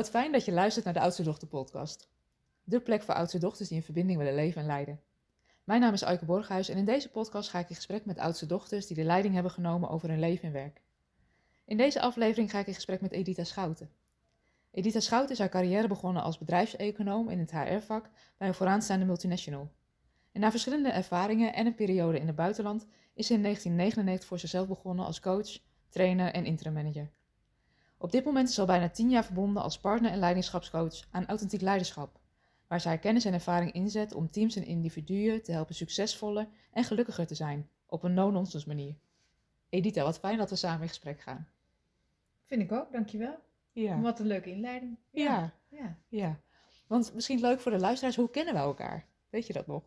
Wat fijn dat je luistert naar de Oudste Dochter podcast. De plek voor oudste dochters die in verbinding willen leven en leiden. Mijn naam is Aike Borghuis en in deze podcast ga ik in gesprek met oudste dochters die de leiding hebben genomen over hun leven en werk. In deze aflevering ga ik in gesprek met Edita Schouten. Edita Schouten is haar carrière begonnen als bedrijfseconoom in het HR-vak bij een vooraanstaande multinational. En na verschillende ervaringen en een periode in het buitenland is ze in 1999 voor zichzelf begonnen als coach, trainer en interim manager. Op dit moment is ze al bijna tien jaar verbonden als partner en leiderschapscoach aan authentiek leiderschap, waar ze haar kennis en ervaring inzet om teams en individuen te helpen succesvoller en gelukkiger te zijn, op een no-nonsense manier. Edita, wat fijn dat we samen in gesprek gaan. Vind ik ook, dankjewel. Ja. Wat een leuke inleiding. Ja, ja. ja. Want misschien leuk voor de luisteraars, hoe kennen wij elkaar? Weet je dat nog?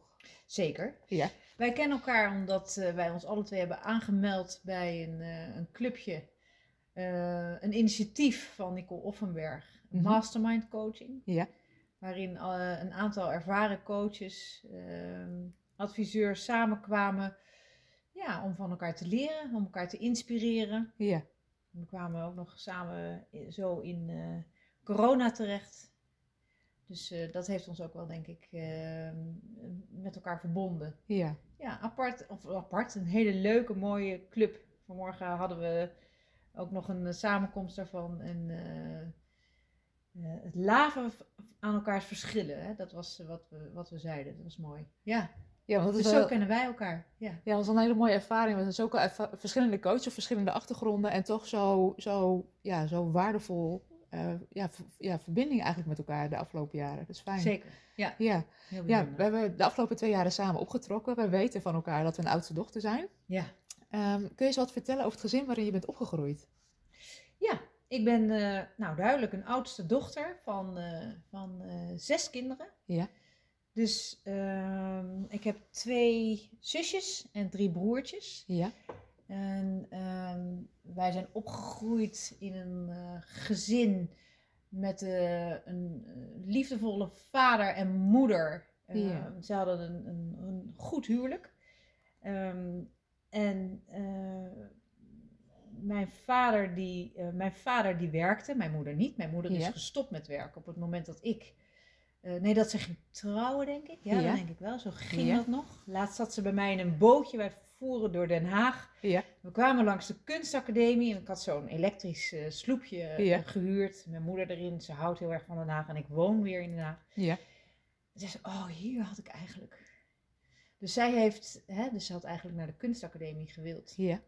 Zeker. Ja. Wij kennen elkaar omdat eh, wij ons alle twee hebben aangemeld bij een, eh, een clubje. Eh, een initiatief van Nicole Offenberg, Mhm. Mastermind Coaching. Ja. Waarin eh, een aantal ervaren coaches, ehm, adviseurs samenkwamen ja, om van elkaar te leren, om elkaar te inspireren. Ja. We kwamen ook nog samen i- zo in eh, corona terecht. Dus eh, dat heeft ons ook wel, denk ik, ehm, met elkaar verbonden. Ja. Ja, apart, of apart, een hele leuke, mooie club. Vanmorgen hadden we ook nog een eh, samenkomst daarvan. En eh, eh, het laven aan elkaars verschillen, hè? dat was wat we, wat we zeiden. Dat was mooi. Ja, Ja, want dus zo kennen wij elkaar. Ja, ja, dat was een hele mooie ervaring. We zijn zo erva- verschillende coaches, verschillende achtergronden en toch zo, zo, ja, zo waardevol ja, ja, verbinding eigenlijk met elkaar de afgelopen jaren. Dat is fijn. zeker. Ja, Ja, heel ja, we hebben de afgelopen twee jaren samen opgetrokken. We weten van elkaar dat we een oudste dochter zijn. Ja. Ehm, kun je eens wat vertellen over het gezin waarin je bent opgegroeid? Ja, ik ben eh, nou duidelijk een oudste dochter van, eh, van eh, zes kinderen. Ja. Dus ehm, ik heb twee zusjes en drie broertjes. Ja. En ehm, wij zijn opgegroeid in een gezin met een liefdevolle vader en moeder. Ja. Ze hadden een, een, een goed huwelijk. Ehm, en eh, mijn, vader die, eh, mijn vader die werkte, mijn moeder niet. Mijn moeder is gestopt met werken op het moment dat ik... eh, nee, dat ze ging trouwen, denk ik. Ja, Ja. dat denk ik wel. Zo ging Ja. dat nog. Laatst zat ze bij mij in een bootje. Wij voeren door Den Haag. Ja. We kwamen langs de kunstacademie en ik had zo'n elektrisch sloepje eh, Ja. gehuurd. Mijn moeder erin, ze houdt heel erg van Den Haag en ik woon weer in Den Haag. Ja. En zei ze, oh hier had ik eigenlijk... Dus zij heeft, hè, dus ze had eigenlijk naar de kunstacademie gewild. Ja.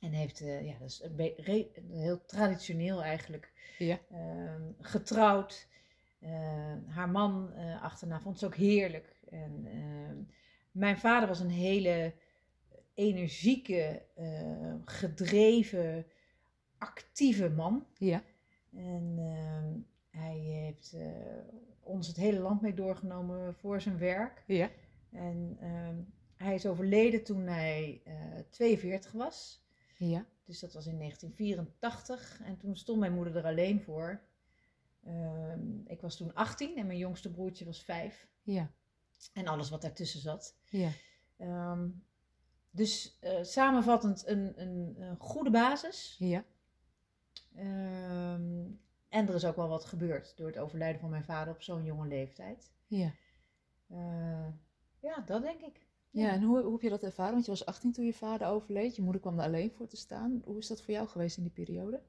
En heeft, eh, ja, dat is een re- heel traditioneel eigenlijk, Ja. ehm, getrouwd. Eh, haar man eh, achterna vond ze ook heerlijk. En ehm, mijn vader was een hele energieke, gedreven, actieve man. Ja. En ehm, hij heeft eh, ons het hele land mee doorgenomen voor zijn werk. Ja. En ehm, hij is overleden toen hij eh 42 was. Ja. Dus dat was in 1984. En toen stond mijn moeder er alleen voor. Ehm, ik was toen 18 en mijn jongste broertje was 5. Ja. En alles wat daartussen zat. Ja. Ehm, dus eh, samenvattend een, een, een goede basis. Ja. En er is ook wel wat gebeurd door het overlijden van mijn vader op zo'n jonge leeftijd. Ja. Eh, ja, dat denk ik. Ja, en hoe, hoe heb je dat ervaren? Want je was 18 toen je vader overleed. Je moeder kwam er alleen voor te staan. Hoe is dat voor jou geweest in die periode?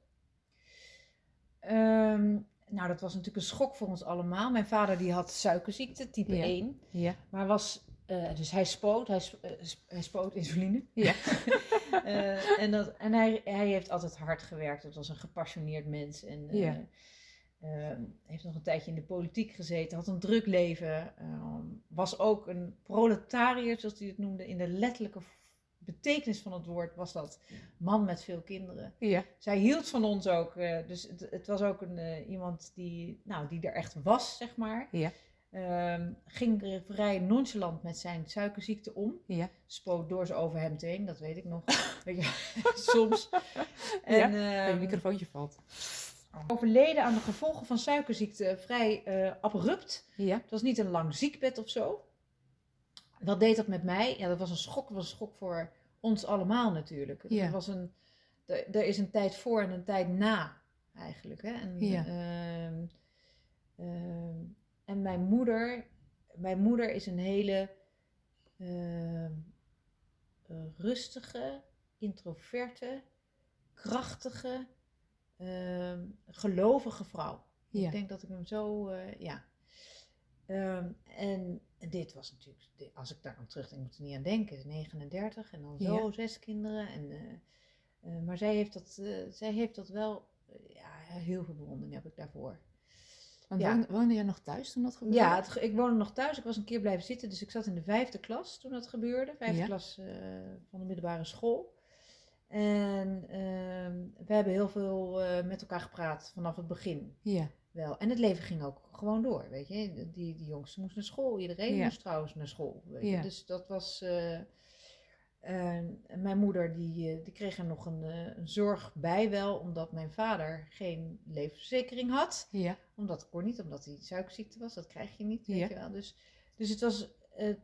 Ehm, nou, dat was natuurlijk een schok voor ons allemaal. Mijn vader die had suikerziekte, type Ja. 1. Ja. Maar was, eh, dus hij spoot, hij, sp- eh, sp- hij spoot insuline. Ja. Eh, en dat, en hij, hij heeft altijd hard gewerkt. Het was een gepassioneerd mens. En Ja. Eh, heeft nog een tijdje in de politiek gezeten. Had een druk leven. eh, was ook een proletariër, zoals hij het noemde. In de letterlijke betekenis van het woord was dat man met veel kinderen. Ja. Zij hield van ons ook. eh, dus het, het was ook een, eh, iemand die, nou, die er echt was, zeg maar. Ja. Ehm, ging er vrij nonchalant met zijn suikerziekte om. Ja. Spoot door zijn overhemd heen, dat weet ik nog. weet je, soms. En, Ja, ehm, microfoontje valt. Overleden aan de gevolgen van suikerziekte vrij eh, abrupt. Ja. Het was niet een lang ziekbed of zo. Wat deed dat met mij? Ja, dat was een schok. Dat was een schok voor ons allemaal natuurlijk. Ja. Er, was een, er, er is een tijd voor en een tijd na eigenlijk. Hè? En, Ja. ehm, Ehm, en mijn moeder, mijn moeder is een hele ehm, eh, rustige, introverte, krachtige, ehm, gelovige vrouw. Ja. Ik denk dat ik hem zo, eh, ja. Ehm, en dit was natuurlijk, als ik daar aan terugdenk, moet ik er niet aan denken. 39 en dan zo, Ja. zes kinderen. En, eh, eh, maar zij heeft, dat, zij heeft dat wel, ja, heel veel bewondering heb ik daarvoor. Want Ja. woonde, jij nog thuis toen dat gebeurde? Ja, het, ik woonde nog thuis. Ik was een keer blijven zitten. Dus ik zat in de vijfde klas toen dat gebeurde. Vijfde Ja. klas van de middelbare school. En ehm, we hebben heel veel eh, met elkaar gepraat vanaf het begin Ja, wel. En het leven ging ook gewoon door, weet je. Die, die jongste moest naar school. Iedereen Ja. moest trouwens naar school, weet je. Ja. Dus dat was... eh, en mijn moeder die, eh, die kreeg er nog een, een zorg bij wel, omdat mijn vader geen levensverzekering had ja, omdat kon niet, omdat hij suikerziekte was. Dat krijg je niet, weet Ja. je wel. Dus, dus het was,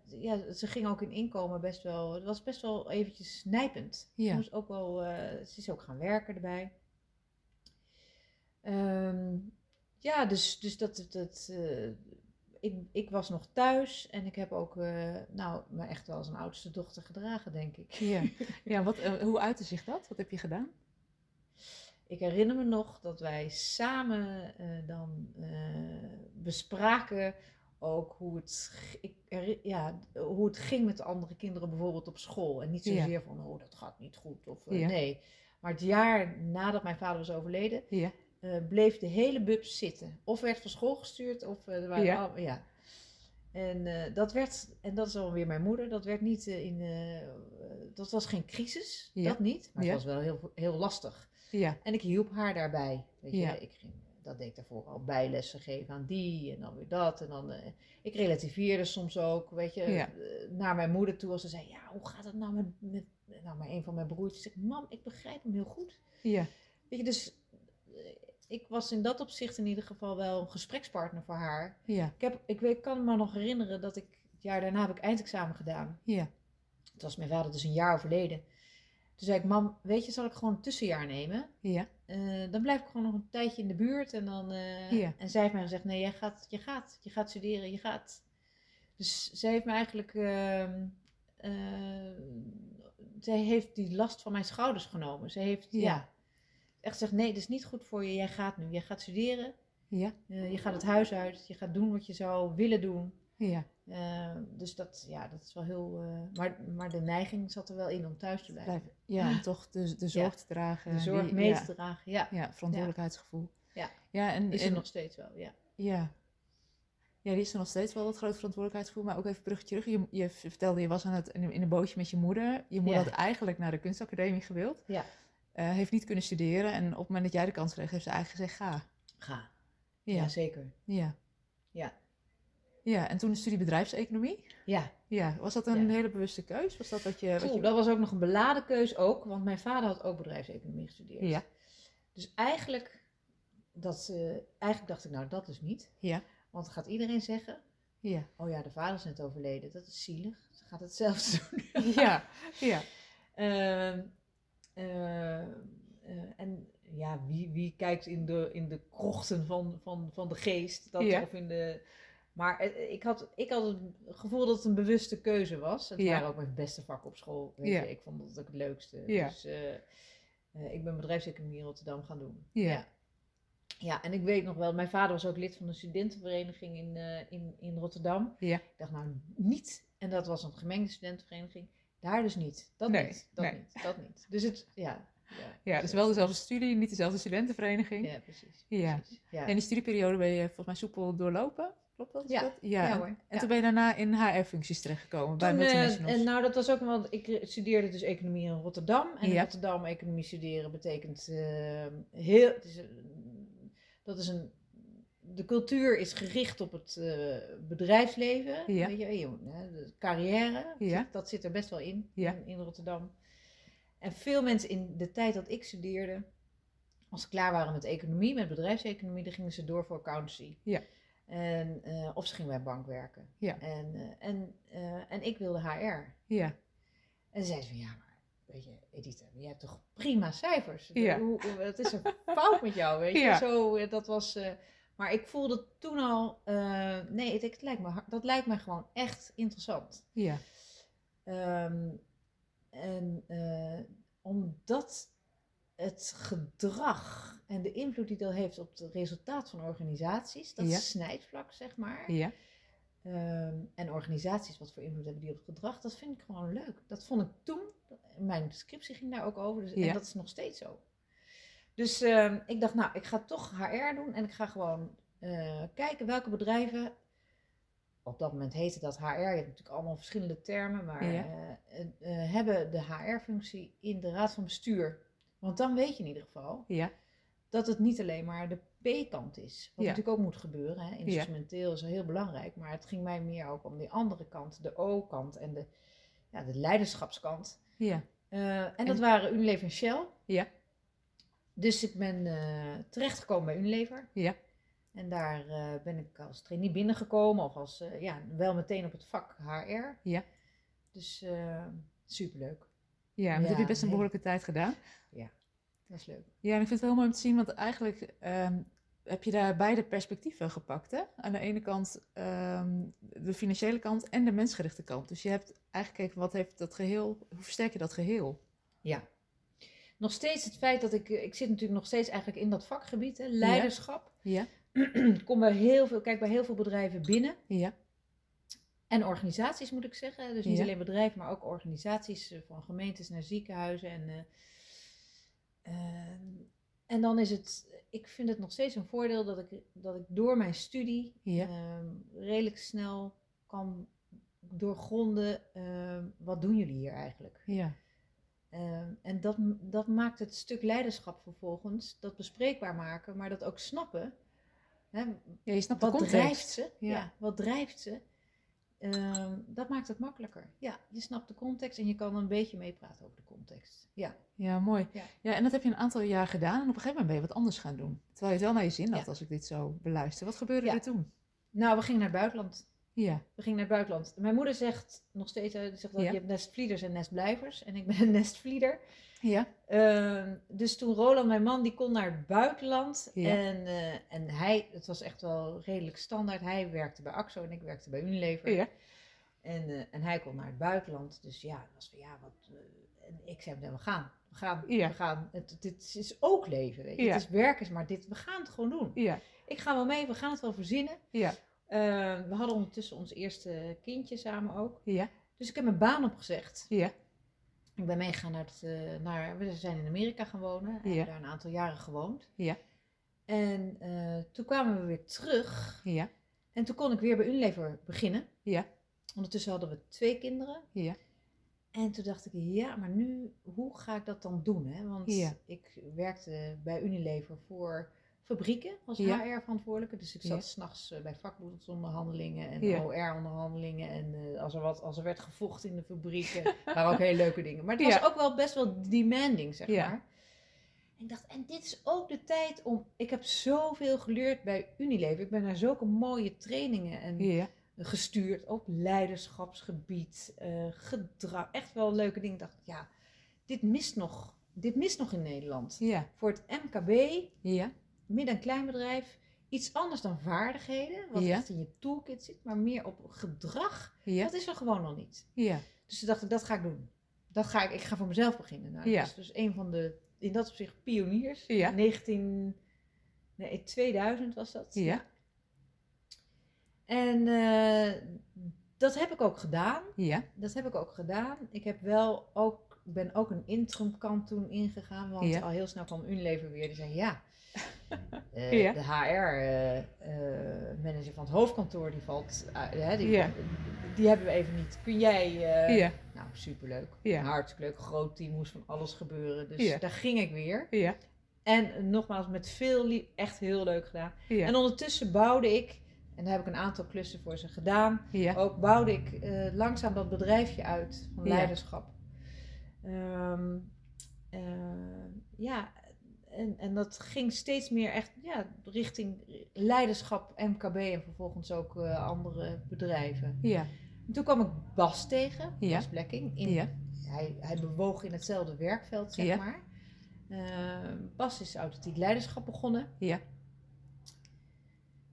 ja, ze ging ook in inkomen best wel, het was best wel eventjes nijpend. Ja. Ze, moest ook wel, eh, ze is ook gaan werken erbij. Ehm, ja, dus, dus dat, dat eh, ik, ik was nog thuis en ik heb ook, eh, nou, me echt wel als een oudste dochter gedragen, denk ik. ja. ja wat, hoe uitte zich dat? Wat heb je gedaan? Ik herinner me nog dat wij samen dan bespraken ook hoe het, ik, ja, hoe het ging met de andere kinderen bijvoorbeeld op school. En niet Ja. zozeer van, oh, dat gaat niet goed. Of, eh, Ja. Nee. Maar het jaar nadat mijn vader was overleden, Ja, eh, bleef de hele bubs zitten. Of werd van school gestuurd, of eh, er waren Ja. al- ja. En dat werd, en dat is alweer mijn moeder, dat werd niet in, dat was geen crisis, dat niet. Maar het was wel heel, heel lastig. ja, En ik hielp haar daarbij. Weet je, ik ging, dat deed ik daarvoor al bijlessen geven aan die en dan weer dat. En dan, eh, ik relativeerde soms ook, weet je, Ja. eh, naar mijn moeder toe als ze zei, ja, hoe gaat het nou met, met nou, maar een van mijn broertjes zegt, mam, ik begrijp hem heel goed. ja, Weet je, dus eh, ik was in dat opzicht in ieder geval wel een gesprekspartner voor haar. ja, Ik, heb, ik weet, kan me nog herinneren dat ik, het jaar daarna heb ik eindexamen gedaan. ja, Toen was mijn vader dus een jaar overleden. Toen zei ik, mam, weet je, zal ik gewoon een tussenjaar nemen? ja, Eh, dan blijf ik gewoon nog een tijdje in de buurt. En, dan, eh, Ja. en zij heeft mij gezegd, nee, jij gaat, je gaat, je gaat studeren, je gaat. Dus zij heeft me eigenlijk, ehm, eh, zij heeft die last van mijn schouders genomen. Ze heeft, Ja. ja. echt gezegd, nee, dat is niet goed voor je, jij gaat nu. Jij gaat studeren, ja, je gaat het huis uit, je gaat doen wat je zou willen doen. Ja. Eh, dus dat, ja, dat is wel heel, eh, maar, maar de neiging zat er wel in om thuis te blijven. Ja, om toch de, de zorg te dragen. De zorg die- mee ja, te dragen, ja. ja, verantwoordelijkheidsgevoel. Ja. ja en, Is er en- nog steeds wel, ja. Ja. Ja, die is er nog steeds wel dat grote verantwoordelijkheidsgevoel. Maar ook even bruggetje terug. Je, je vertelde, je was aan het, in, een- bootje met je moeder. Je moeder had eigenlijk naar de kunstacademie gewild. Ja. Eh, heeft niet kunnen studeren. En op het moment dat jij de kans kreeg, heeft ze eigenlijk gezegd, ga. Ga. Ja. Ja, zeker. Ja. Ja. Ja, en toen de studie bedrijfseconomie. Ja, Ja, was dat een Ja. hele bewuste keus? Was dat wat je... Wat Oeh, je... dat was ook nog een beladen keus ook, want mijn vader had ook bedrijfseconomie gestudeerd. Ja, Dus eigenlijk, dat, eigenlijk dacht ik, nou dat is niet. ja, Want gaat iedereen zeggen, ja. oh ja, de vader is net overleden, dat is zielig. Ze gaat hetzelfde doen. Ja, ja, Ehm, eh, eh, en ja, wie, wie kijkt in de, in de krochten van, van, van de geest? Dat, Ja. Of in de... Maar eh, ik had, ik had het gevoel dat het een bewuste keuze was. Het Ja. waren ook mijn beste vakken op school. Weet Ja. je. Ik vond dat ook het leukste. Ja. Dus eh, eh, ik ben bedrijfseconomie in Rotterdam gaan doen. Ja. ja. Ja, en ik weet nog wel, mijn vader was ook lid van een studentenvereniging in, in, in Rotterdam. Ja. Ik dacht nou niet, en dat was een gemengde studentenvereniging, daar dus niet. Dat Nee, niet, dat nee. niet, dat niet. Dus het, ja. Ja, ja. Dus wel dezelfde studie, niet dezelfde studentenvereniging. Ja, precies. Ja. precies. Ja. En die studieperiode ben je volgens mij soepel doorlopen. Klopt dat? Ja. dat? Ja, en- hoor. En Ja. toen ben je daarna in HR-functies terechtgekomen bij eh, multinationals. en nou, dat was ook wel, ik studeerde dus economie in Rotterdam. En in. Rotterdam economie studeren betekent eh, heel, het is, een- dat is een, de cultuur is gericht op het eh, bedrijfsleven, Ja. weet je, je- hè, de carrière, Ja. zit- dat zit er best wel in, Ja. in, in Rotterdam. En veel mensen in de tijd dat ik studeerde, als ze klaar waren met economie, met bedrijfseconomie, dan gingen ze door voor accountancy. Ja. En, eh, of ze gingen bij een bank werken. Ja. En, eh, en, eh, en ik wilde HR. Ja, En ze zei ze van, ja, maar weet je, Edith, je hebt toch prima cijfers? Ja. Hoe, hoe- wat is er fout met jou, weet je? Ja. Zo, dat was... Maar ik voelde toen al, nee, het, het lijkt me, dat lijkt me gewoon echt interessant. Ja. Ehm, en omdat het gedrag en de invloed die dat heeft op het resultaat van organisaties, dat Ja. snijvlak, zeg maar. Ja. Ehm, en organisaties, wat voor invloed hebben die op het gedrag, dat vind ik gewoon leuk. Dat vond ik toen, mijn scriptie ging daar ook over, dus, Ja. en dat is nog steeds zo. Dus ehm, ik dacht, nou, ik ga toch HR doen en ik ga gewoon eh, kijken welke bedrijven, op dat moment heette dat HR, je hebt natuurlijk allemaal verschillende termen, maar Ja. eh, eh, hebben de HR-functie in de raad van bestuur. Want dan weet je in ieder geval Ja. dat het niet alleen maar de P-kant is. Wat Ja. natuurlijk ook moet gebeuren. Hè. Instrumenteel is heel belangrijk. Maar het ging mij meer ook om die andere kant. De O-kant en de, ja, de leiderschapskant. Ja. Eh, en dat En- waren Unilever en Shell. Ja. Dus ik ben eh, terechtgekomen bij Unilever. Ja. En daar eh, ben ik als trainee binnengekomen. Of als, ja, wel meteen op het vak HR. Ja. Dus superleuk. Ja, dat heb je Ja, best een nee. behoorlijke tijd gedaan. Dat is leuk. Ja, en ik vind het wel mooi om te zien, want eigenlijk ehm, heb je daar beide perspectieven gepakt. Hè? Aan de ene kant ehm, de financiële kant en de mensgerichte kant. Dus je hebt eigenlijk gekeken, wat heeft dat geheel, hoe versterk je dat geheel? Ja. Nog steeds het feit dat ik, ik zit natuurlijk nog steeds eigenlijk in dat vakgebied, hè, leiderschap. Ja, Ik kom bij heel veel, kijk bij heel veel bedrijven binnen. ja, En organisaties moet ik zeggen. Dus niet Ja. alleen bedrijven, maar ook organisaties eh, van gemeentes naar ziekenhuizen. En, eh, ehm, en dan is het, ik vind het nog steeds een voordeel dat ik, dat ik door mijn studie Ja. ehm, redelijk snel kan doorgronden. ehm, wat doen jullie hier eigenlijk? ja, Ehm, en dat, dat maakt het stuk leiderschap vervolgens, dat bespreekbaar maken, maar dat ook snappen. Hè, ja je snapt de wat drijft ze? Ja. wat drijft ze? Ehm, dat maakt het makkelijker. Ja, je snapt de context en je kan een beetje meepraten over de context. Ja, Ja, mooi. Ja. Ja. en dat heb je een aantal jaar gedaan en op een gegeven moment ben je wat anders gaan doen. Terwijl je het wel naar je zin had Ja. als ik dit zo beluister. Wat gebeurde Ja. er toen? nou, we gingen naar het buitenland. Ja, We gingen naar het buitenland. Mijn moeder zegt nog steeds, eh, zegt dat Ja. je hebt nestvlieders en nestblijvers. En ik ben een nestvlieder. ja, Ehm, dus toen Roland, mijn man, die kon naar het buitenland. Ja. En, eh, en hij, het was echt wel redelijk standaard. Hij werkte bij AXO en ik werkte bij Unilever. ja, En, eh, en hij kon naar het buitenland. Dus ja, was van ja, wat. en ik zei, we gaan. We gaan. Ja. We gaan. Het, dit is ook leven. Weet je. Het is werken, maar dit, we gaan het gewoon doen. ja, Ik ga wel mee, we gaan het wel verzinnen. ja, we hadden ondertussen ons eerste kindje samen ook. ja, Dus ik heb mijn baan opgezegd. ja, Ik ben meegegaan naar, het, eh, naar. We zijn in Amerika gaan wonen. En Ja. hebben daar een aantal jaren gewoond. Ja. En eh, toen kwamen we weer terug. ja, En toen kon ik weer bij Unilever beginnen. Ja. Ondertussen hadden we twee kinderen. ja, En toen dacht ik, ja, maar nu, hoe ga ik dat dan doen? Hè? Want Ja. ik werkte bij Unilever voor fabrieken als Ja. HR-verantwoordelijke. Dus ik Ja. zat s'nachts eh, bij vakbondsonderhandelingen en Ja. OR-onderhandelingen. En eh, als, er wat, als er werd gevochten in de fabrieken, waren ook hele leuke dingen. Maar het was ook wel best wel demanding, zeg maar. En ik dacht, en dit is ook de tijd om... Ik heb zoveel geleerd bij Unilever. Ik ben naar zulke mooie trainingen en ja, gestuurd op leiderschapsgebied, eh, gedrag. Echt wel leuke dingen. Ik dacht, ja, dit mist nog. Dit mist nog in Nederland. ja, Voor het MKB, ja, midden- en kleinbedrijf, iets anders dan vaardigheden, wat Ja. echt in je toolkit zit, maar meer op gedrag. ja, Dat is er gewoon nog niet. ja, Dus toen dacht ik, dat ga ik doen. Dat ga ik, ik ga voor mezelf beginnen. Nou, Ja. Dus een van de, in dat opzicht, pioniers. Ja. 19, nee, 2000 was dat. Ja. En eh, dat heb ik ook gedaan. ja, Dat heb ik ook gedaan. Ik heb wel ook, ben ook een interim kant toen ingegaan, want Ja. al heel snel kwam Unilever weer. Die zei ja, eh, Ja. de HR-manager van het hoofdkantoor die valt, uit, hè, die, Ja. die hebben we even niet. Kun jij? eh, ja, Nou, superleuk. Ja. Hartstikke leuk. Groot team, moest van alles gebeuren. Dus Ja. daar ging ik weer. ja, En eh, nogmaals, met veel lief, echt heel leuk gedaan. ja, En ondertussen bouwde ik, en daar heb ik een aantal klussen voor ze gedaan. ja, Ook bouwde ik eh, langzaam dat bedrijfje uit van Ja. leiderschap. Ehm, eh, ja, en, en dat ging steeds meer echt ja, richting leiderschap, MKB en vervolgens ook eh, andere bedrijven. ja, En toen kwam ik Bas tegen, Ja. Bas Blekking. In, ja, hij, hij bewoog in hetzelfde werkveld, zeg Ja. maar. Ehm, Bas is authentiek leiderschap begonnen. ja,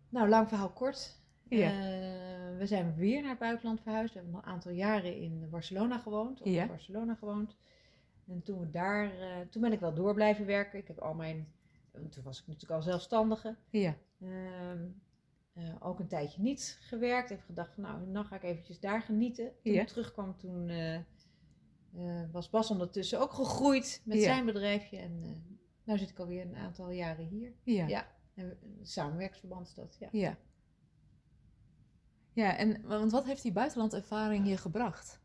Nou, lang verhaal kort. Ja. Eh, we zijn weer naar het buitenland verhuisd. We hebben een aantal jaren in Barcelona gewoond. Of Ja. in Barcelona gewoond. En toen, we daar, eh, toen ben ik wel door blijven werken. Ik heb al mijn... Toen was ik natuurlijk al zelfstandige. Ja. Ehm, eh, ook een tijdje niet gewerkt. Even gedacht van nou, dan ga ik eventjes daar genieten. Toen Ja. ik terugkwam, toen eh, was Bas ondertussen ook gegroeid met Ja. zijn bedrijfje. En nu zit ik alweer een aantal jaren hier. Ja. Ja. En samenwerksverband is dat, ja. Ja. Ja, en want wat heeft die buitenlandervaring je gebracht?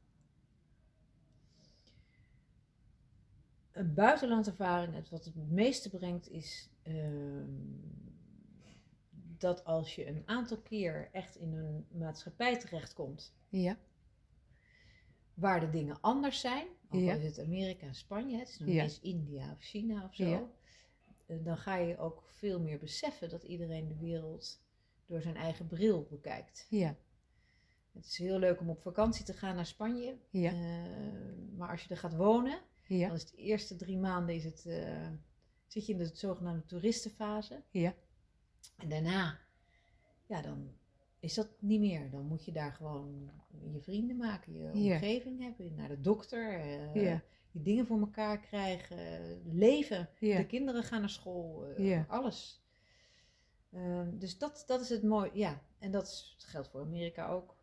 Een buitenlandervaring, het wat het meeste brengt, is ehm, dat als je een aantal keer echt in een maatschappij terechtkomt Ja. waar de dingen anders zijn, ook Ja. al is het Amerika en Spanje, het is nog Ja. eens India of China of zo, Ja. eh, dan ga je ook veel meer beseffen dat iedereen de wereld door zijn eigen bril bekijkt. Ja. Het is heel leuk om op vakantie te gaan naar Spanje, Ja. eh, maar als je er gaat wonen, Ja. dan is de eerste drie maanden is het, eh, zit je in de zogenaamde toeristenfase. Ja. En daarna, ja, dan is dat niet meer. Dan moet je daar gewoon je vrienden maken, je Ja. omgeving hebben, naar de dokter, eh, Ja. je dingen voor elkaar krijgen, leven. Ja. De kinderen gaan naar school, eh, Ja. alles. Ehm, dus dat, dat is het mooie, ja. En dat, is, dat geldt voor Amerika ook.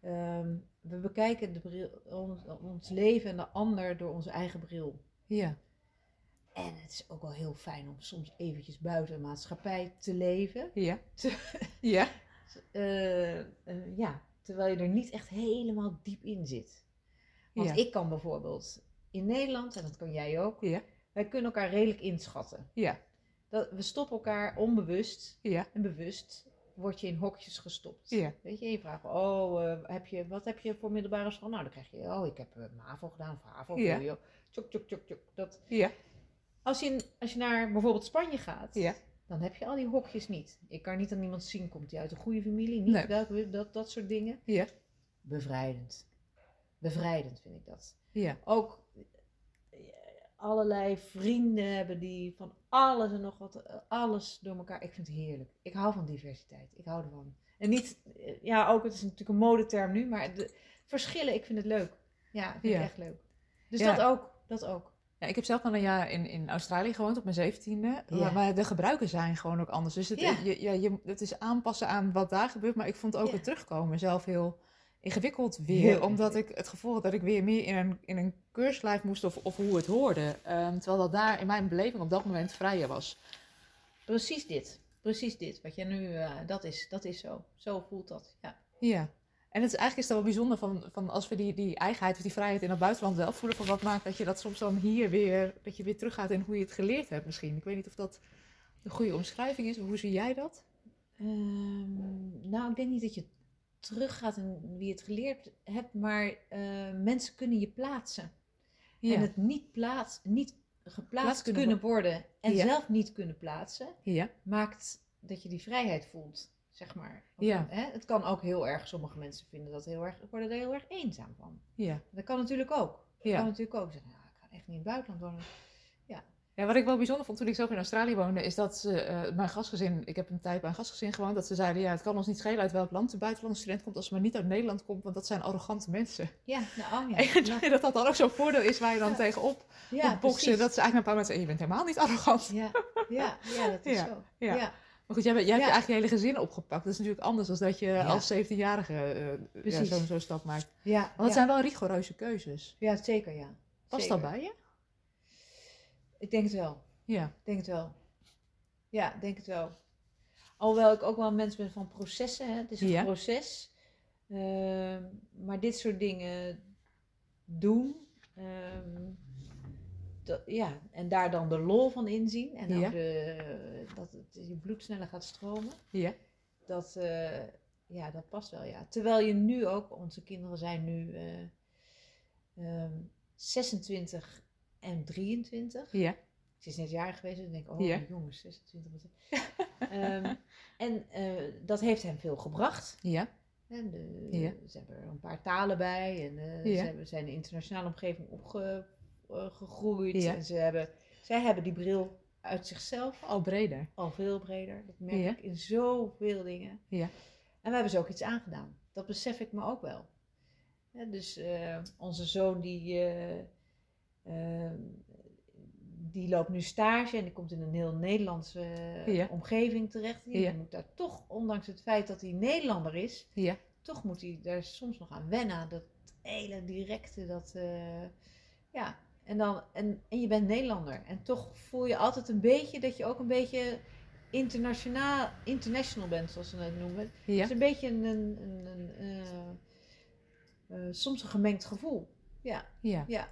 Ehm, we bekijken de bril, ons, ons leven en de ander door onze eigen bril. Ja. En het is ook wel heel fijn om soms eventjes buiten de maatschappij te leven. Ja. Ja. Eh, eh, ja, terwijl je er niet echt helemaal diep in zit. Want Ja. ik kan bijvoorbeeld in Nederland, en dat kan jij ook, Ja. wij kunnen elkaar redelijk inschatten. Ja. Dat, we stoppen elkaar onbewust Ja. en bewust word je in hokjes gestopt. Ja. Weet je, je vraagt, oh, eh, heb je, wat heb je voor middelbare school? Nou, dan krijg je, oh, ik heb uh, MAVO gedaan, of HAVO, Ja. VWO. Tjok, tjok, tjok, tjok. Dat, Ja. als, je, in- als je naar bijvoorbeeld Spanje gaat, Ja. dan heb je al die hokjes niet. Ik kan niet aan iemand zien, komt hij uit een goede familie, niet Nee. welke, dat, dat soort dingen. Ja. Bevrijdend. Bevrijdend vind ik dat. Ja. Ook allerlei vrienden hebben die van alles en nog wat, eh, alles door elkaar. Ik vind het heerlijk. Ik hou van diversiteit. Ik hou ervan. En niet, eh, ja, ook, het is natuurlijk een modeterm nu, maar de verschillen, ik vind het leuk. Ja, ik vind Ja. het echt leuk. Dus Ja. dat ook, dat ook. Ja, ik heb zelf al een jaar in, in Australië gewoond op mijn zeventiende. Ja. Maar, de gebruiken zijn gewoon ook anders. Dus het, Ja. je, ja, je, het is aanpassen aan wat daar gebeurt. Maar ik vond ook het terugkomen zelf heel ingewikkeld weer. Omdat ik het gevoel had dat ik weer meer in een, in een keurslijf moest of, of hoe het hoorde. Ehm, terwijl dat daar in mijn beleving op dat moment vrijer was. Precies dit. Precies dit. Wat jij nu, eh, dat, is, dat is zo. Zo voelt dat. Ja. Ja. En het is eigenlijk is het wel bijzonder van, van als we die, die eigenheid of die vrijheid in het buitenland wel voelen, van wat maakt dat je dat soms dan hier weer, dat je weer teruggaat in hoe je het geleerd hebt misschien. Ik weet niet of dat een goede omschrijving is. Hoe zie jij dat? Ehm, nou, ik denk niet dat je teruggaat in wie het geleerd hebt, maar eh, mensen kunnen je plaatsen. Ja. En het niet, plaats, niet geplaatst Plaats kunnen kunnen, worden en Ja. zelf niet kunnen plaatsen, ja. maakt dat je die vrijheid voelt, zeg maar. Of, Ja. hè, het kan ook heel erg, sommige mensen vinden dat heel erg, worden er heel erg eenzaam van. Ja. Dat kan natuurlijk ook. Dat Ja. kan natuurlijk ook zeggen, nou, ik ga echt niet in het buitenland wonen. Ja, wat ik wel bijzonder vond toen ik zelf in Australië woonde, is dat ze, eh, mijn gastgezin, ik heb een tijd bij een gastgezin gewoond, dat ze zeiden, ja, het kan ons niet schelen uit welk land de buitenlandse student komt, als ze maar niet uit Nederland komt, want dat zijn arrogante mensen. Ja, nou, oh ja. En dat dat dan ook zo'n voordeel is waar je dan Ja. tegenop ja, boksen. precies. Dat ze eigenlijk een paar mensen je bent helemaal niet arrogant. Ja, ja, ja, dat is zo. ja. ja. Maar goed, jij, jij hebt eigenlijk je hele gezin opgepakt. Dat is natuurlijk anders dan dat je als 17-jarige eh, ja, Precies. zo'n stap maakt. Ja, Want het zijn wel rigoureuze keuzes. ja, zeker ja. Past Zeker. dat bij je? Ik denk het wel. Ja. Ik denk het wel. Ja, ik denk het wel. Alhoewel ik ook wel een mens ben van processen. Hè? Het is een Ja. proces. Ehm, maar dit soort dingen doen. ehm, dat, ja, en daar dan de lol van inzien. En ook Ja. de, dat het, je bloed sneller gaat stromen. Ja. Dat, eh, ja, dat past wel, ja. Terwijl je nu ook, onze kinderen zijn nu eh, ehm, 26 en 23. Ja. Ze is net jarig geweest, dus ik denk, oh Ja. jongens, 26. Wat... Ehm, en eh, dat heeft hem veel gebracht. Ja. En de, Ja. Ze hebben er een paar talen bij en eh, Ja. ze hebben, zijn in een internationale omgeving opgegroeid. Ja. En ze hebben, zij hebben die bril uit zichzelf Al breder. al veel breder. Dat merk ik in zoveel dingen. Ja. En we hebben ze ook iets aangedaan. Dat besef ik me ook wel. Ja, dus eh, onze zoon die, eh, eh, die loopt nu stage en die komt in een heel Nederlandse eh, Ja. omgeving terecht. Die Ja. moet daar toch, ondanks het feit dat hij Nederlander is, Ja. toch moet hij daar soms nog aan wennen. Dat hele directe, dat eh, ja. En, dan, en, en je bent Nederlander. En toch voel je altijd een beetje dat je ook een beetje internationaal, international bent, zoals ze het noemen. Het Ja. is een beetje een, een, een, een, eh, soms een gemengd gevoel. Ja, Ja. ja.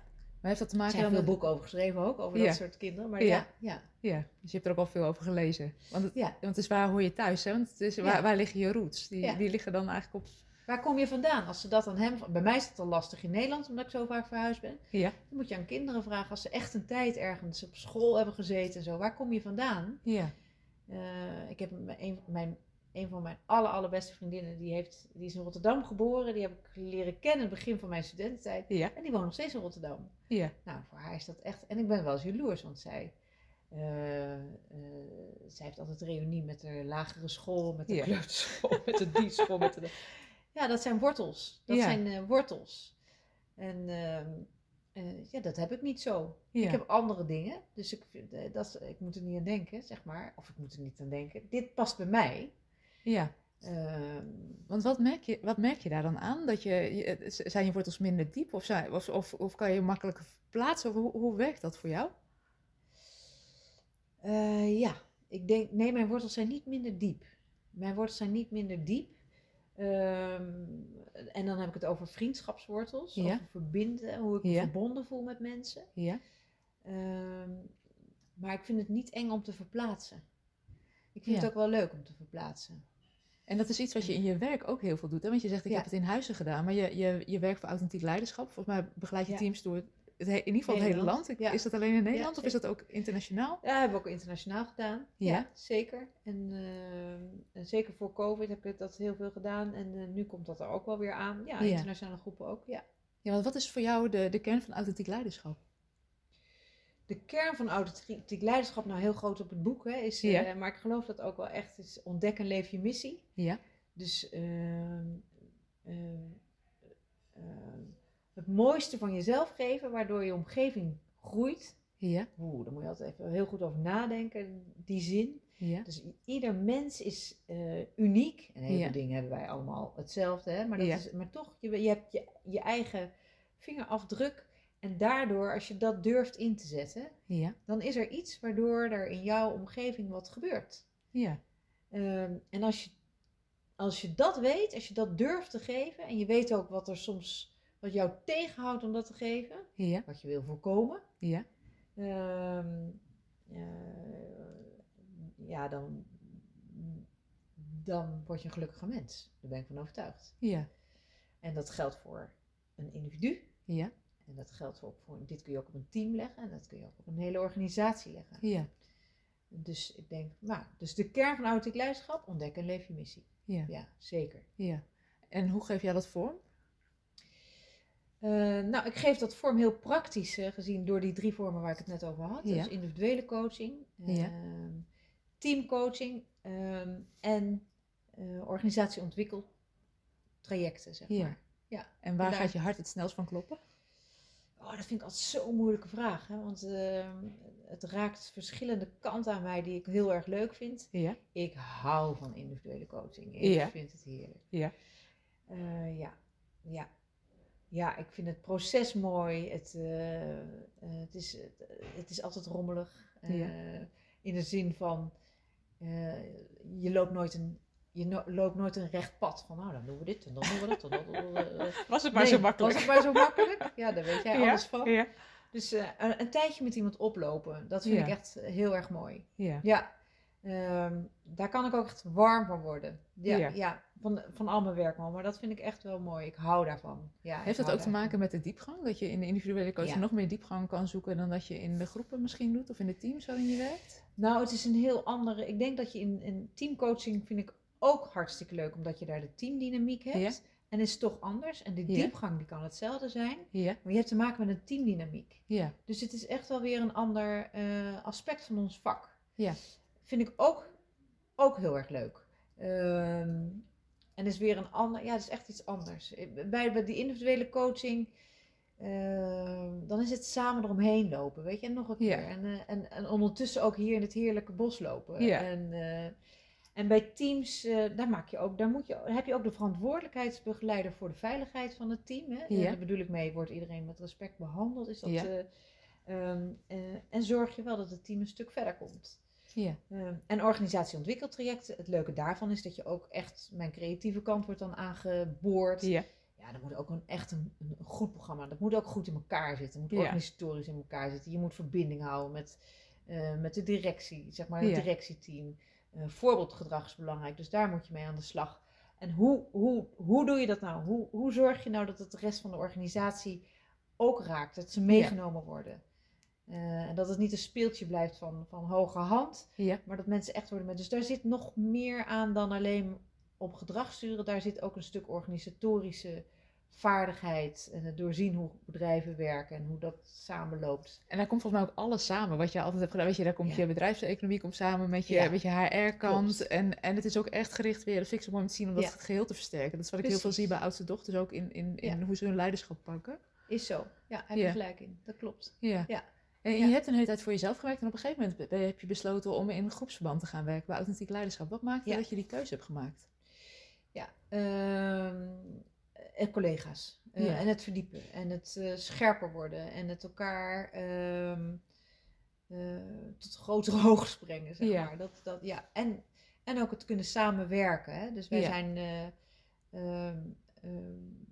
Maar heeft dat te Er maken zijn dan veel met... boeken over geschreven ook, over Ja. dat soort kinderen. Maar Ja. ja, ja, Ja, dus je hebt er ook al veel over gelezen. Want het, ja. want het is waar hoor je thuis, hè? Want het is, waar, Ja. waar liggen je roots? Die, Ja. die liggen dan eigenlijk op... Waar kom je vandaan? Als ze dat aan hem... Bij mij is het al lastig in Nederland, omdat ik zo vaak verhuisd ben. Ja. Dan moet je aan kinderen vragen, als ze echt een tijd ergens op school hebben gezeten en zo. Waar kom je vandaan? Ja. Eh, ik heb een, mijn, een van mijn aller, allerbeste vriendinnen, die, heeft, die is in Rotterdam geboren. Die heb ik leren kennen in het begin van mijn studententijd. Ja. En die woont nog steeds in Rotterdam. Ja. Nou, voor haar is dat echt... En ik ben wel eens jaloers, want zij... eh, eh, zij heeft altijd reunie met de lagere school, met de Ja. kleuterschool, met de die school. Met de... Ja, dat zijn wortels. Dat Ja. zijn eh, wortels. En ehm, eh, ja, dat heb ik niet zo. Ja. Ik heb andere dingen, dus ik, dat, ik moet er niet aan denken, zeg maar. Of ik moet er niet aan denken. Dit past bij mij. ja. Ehm, Want wat merk, je, wat merk je daar dan aan? Dat je, je- zijn je wortels minder diep of, zijn, of, of, of kan je makkelijker verplaatsen? Of hoe, hoe werkt dat voor jou? Eh, ja, ik denk, nee, mijn wortels zijn niet minder diep. Mijn wortels zijn niet minder diep. Ehm, en dan heb ik het over vriendschapswortels, Ja. over verbinden, hoe ik me Ja. verbonden voel met mensen. Ja. Ehm, maar ik vind het niet eng om te verplaatsen. Ik vind Ja. het ook wel leuk om te verplaatsen. En dat is iets wat je in je werk ook heel veel doet. Hè? Want je zegt, ik Ja. heb het in huizen gedaan. Maar je, je, je werkt voor authentiek leiderschap. Volgens mij begeleid je Ja. teams door het, he- in ieder geval het hele land. Ja. Is dat alleen in Nederland of is dat ook internationaal? Ja, hebben we ook internationaal gedaan. Ja? Zeker. En, ehm, en zeker voor COVID heb ik dat heel veel gedaan. En eh, nu komt dat er ook wel weer aan. Ja, Ja. internationale groepen ook, ja. Ja, want wat is voor jou de, de kern van authentiek leiderschap? De kern van authentiek leiderschap, nou heel groot op het boek, hè, is, Ja. eh, maar ik geloof dat ook wel echt is ontdek en leef je missie. Ja. Dus ehm, ehm, ehm, het mooiste van jezelf geven, waardoor je omgeving groeit. Ja. Oeh, daar moet je altijd even heel goed over nadenken, die zin. Ja. Dus ieder mens is eh, uniek. En heel Ja. veel dingen hebben wij allemaal hetzelfde, hè? Maar, dat Ja. is, maar toch, je, je hebt je, je eigen vingerafdruk. En daardoor, als je dat durft in te zetten, Ja. dan is er iets waardoor er in jouw omgeving wat gebeurt. Ja. Ehm, en als je, als je dat weet, als je dat durft te geven, en je weet ook wat er soms, wat jou tegenhoudt om dat te geven, Ja. wat je wil voorkomen, Ja. ehm, eh, ja, dan, dan word je een gelukkige mens. Daar ben ik van overtuigd. Ja. En dat geldt voor een individu. Ja. En dat geldt ook voor, dit kun je ook op een team leggen. En dat kun je ook op een hele organisatie leggen. Ja. Dus ik denk, nou, dus de kern van authentiek leiderschap, ontdek en leef je missie. Ja. Ja, zeker. Ja. En hoe geef jij dat vorm? Eh, nou, ik geef dat vorm heel praktisch eh, gezien door die drie vormen waar ik het net over had. Ja. Dus individuele coaching, Ja. ehm, teamcoaching ehm, en organisatieontwikkeltrajecten, zeg Ja. maar. Ja. En waar Daar- gaat je hart het snelst van kloppen? Oh, dat vind ik altijd zo'n moeilijke vraag. Hè? Want ehm, het raakt verschillende kanten aan mij die ik heel erg leuk vind. Ja. Ik hou van individuele coaching. Ik Ja. vind het heerlijk. Ja. Eh, ja. ja. Ja, ik vind het proces mooi. Het, eh, eh, het, is, het, het is altijd rommelig. Ja. In de zin van, je loopt nooit een... Je no- loopt nooit een recht pad van, nou dan doen we dit en dan doen we dat. En dan, doen we- Was het Nee, Was het maar zo makkelijk? Ja, daar weet jij Ja. alles van. Ja. Dus eh, een, een tijdje met iemand oplopen, dat vind Ja. ik echt heel erg mooi. Ja. Ja, ehm, daar kan ik ook echt warm van worden. Ja, Ja. ja. van, van al mijn werk, man. maar dat vind ik echt wel mooi. Ik hou daarvan. Ja, Heeft dat ook te maken met de diepgang? Dat je in de individuele coaching Ja. nog meer diepgang kan zoeken dan dat je in de groepen misschien doet of in de teams waarin je werkt? Nou, het is een heel andere. Ik denk dat je in, in teamcoaching vind ik ook hartstikke leuk, omdat je daar de teamdynamiek hebt. Ja. en is toch anders. En de diepgang die kan hetzelfde zijn. Ja, Maar je hebt te maken met een teamdynamiek. ja, Dus het is echt wel weer een ander eh, aspect van ons vak. Ja. Vind ik ook, ook heel erg leuk. Ehm, en is weer een ander, ja, het is echt iets anders. Bij, bij die individuele coaching, ehm, dan is het samen eromheen lopen, weet je, en nog een Ja. keer. En, eh, en, en ondertussen ook hier in het heerlijke bos lopen. Ja. En, eh, en bij teams, eh, daar, maak je ook, daar moet je, heb je ook de verantwoordelijkheidsbegeleider voor de veiligheid van het team. Hè? Ja. Daar bedoel ik mee, wordt iedereen met respect behandeld? Is dat, Ja. eh, ehm, eh, en zorg je wel dat het team een stuk verder komt. ja, Ehm, en organisatieontwikkeltrajecten, het leuke daarvan is dat je ook echt, mijn creatieve kant wordt dan aangeboord. ja, Ja, dat moet ook een, echt een, een goed programma, dat moet ook goed in elkaar zitten. Moet Ja. organisatorisch in elkaar zitten. Je moet verbinding houden met, eh, met de directie, zeg maar het directieteam. Eh, voorbeeldgedrag is belangrijk, dus daar moet je mee aan de slag. En hoe, hoe, hoe doe je dat nou? Hoe, hoe zorg je nou dat het de rest van de organisatie ook raakt? Dat ze meegenomen worden? Eh, en dat het niet een speeltje blijft van, van hoge hand, ja, maar dat mensen echt worden met. Dus daar zit nog meer aan dan alleen op gedrag sturen. Daar zit ook een stuk organisatorische vaardigheid. En het doorzien hoe bedrijven werken en hoe dat samenloopt. En daar komt volgens mij ook alles samen wat je altijd hebt gedaan. Weet je, daar komt Ja. je bedrijfseconomie komt samen met je, Ja. met je HR-kant. En, en het is ook echt gericht weer, dat vind ik zo mooi om te zien, om dat Ja. het geheel te versterken. Dat is wat ik heel veel zie bij oudste dochters ook in, in, in hoe ze hun leiderschap pakken. Is zo. Ja, heb je gelijk in. Dat klopt. Ja. Ja. En je hebt een hele tijd voor jezelf gewerkt en op een gegeven moment heb je besloten om in groepsverband te gaan werken bij authentiek leiderschap. Wat maakte dat je die keuze hebt gemaakt? Ja. Ehm, en collega's. Eh, Ja. En het verdiepen. En het eh, scherper worden. En het elkaar ehm, eh, tot grotere hoogte brengen, zeg Ja. maar. Dat, dat, ja. en, en ook het kunnen samenwerken. Hè? Dus wij Ja. zijn... eh, ehm,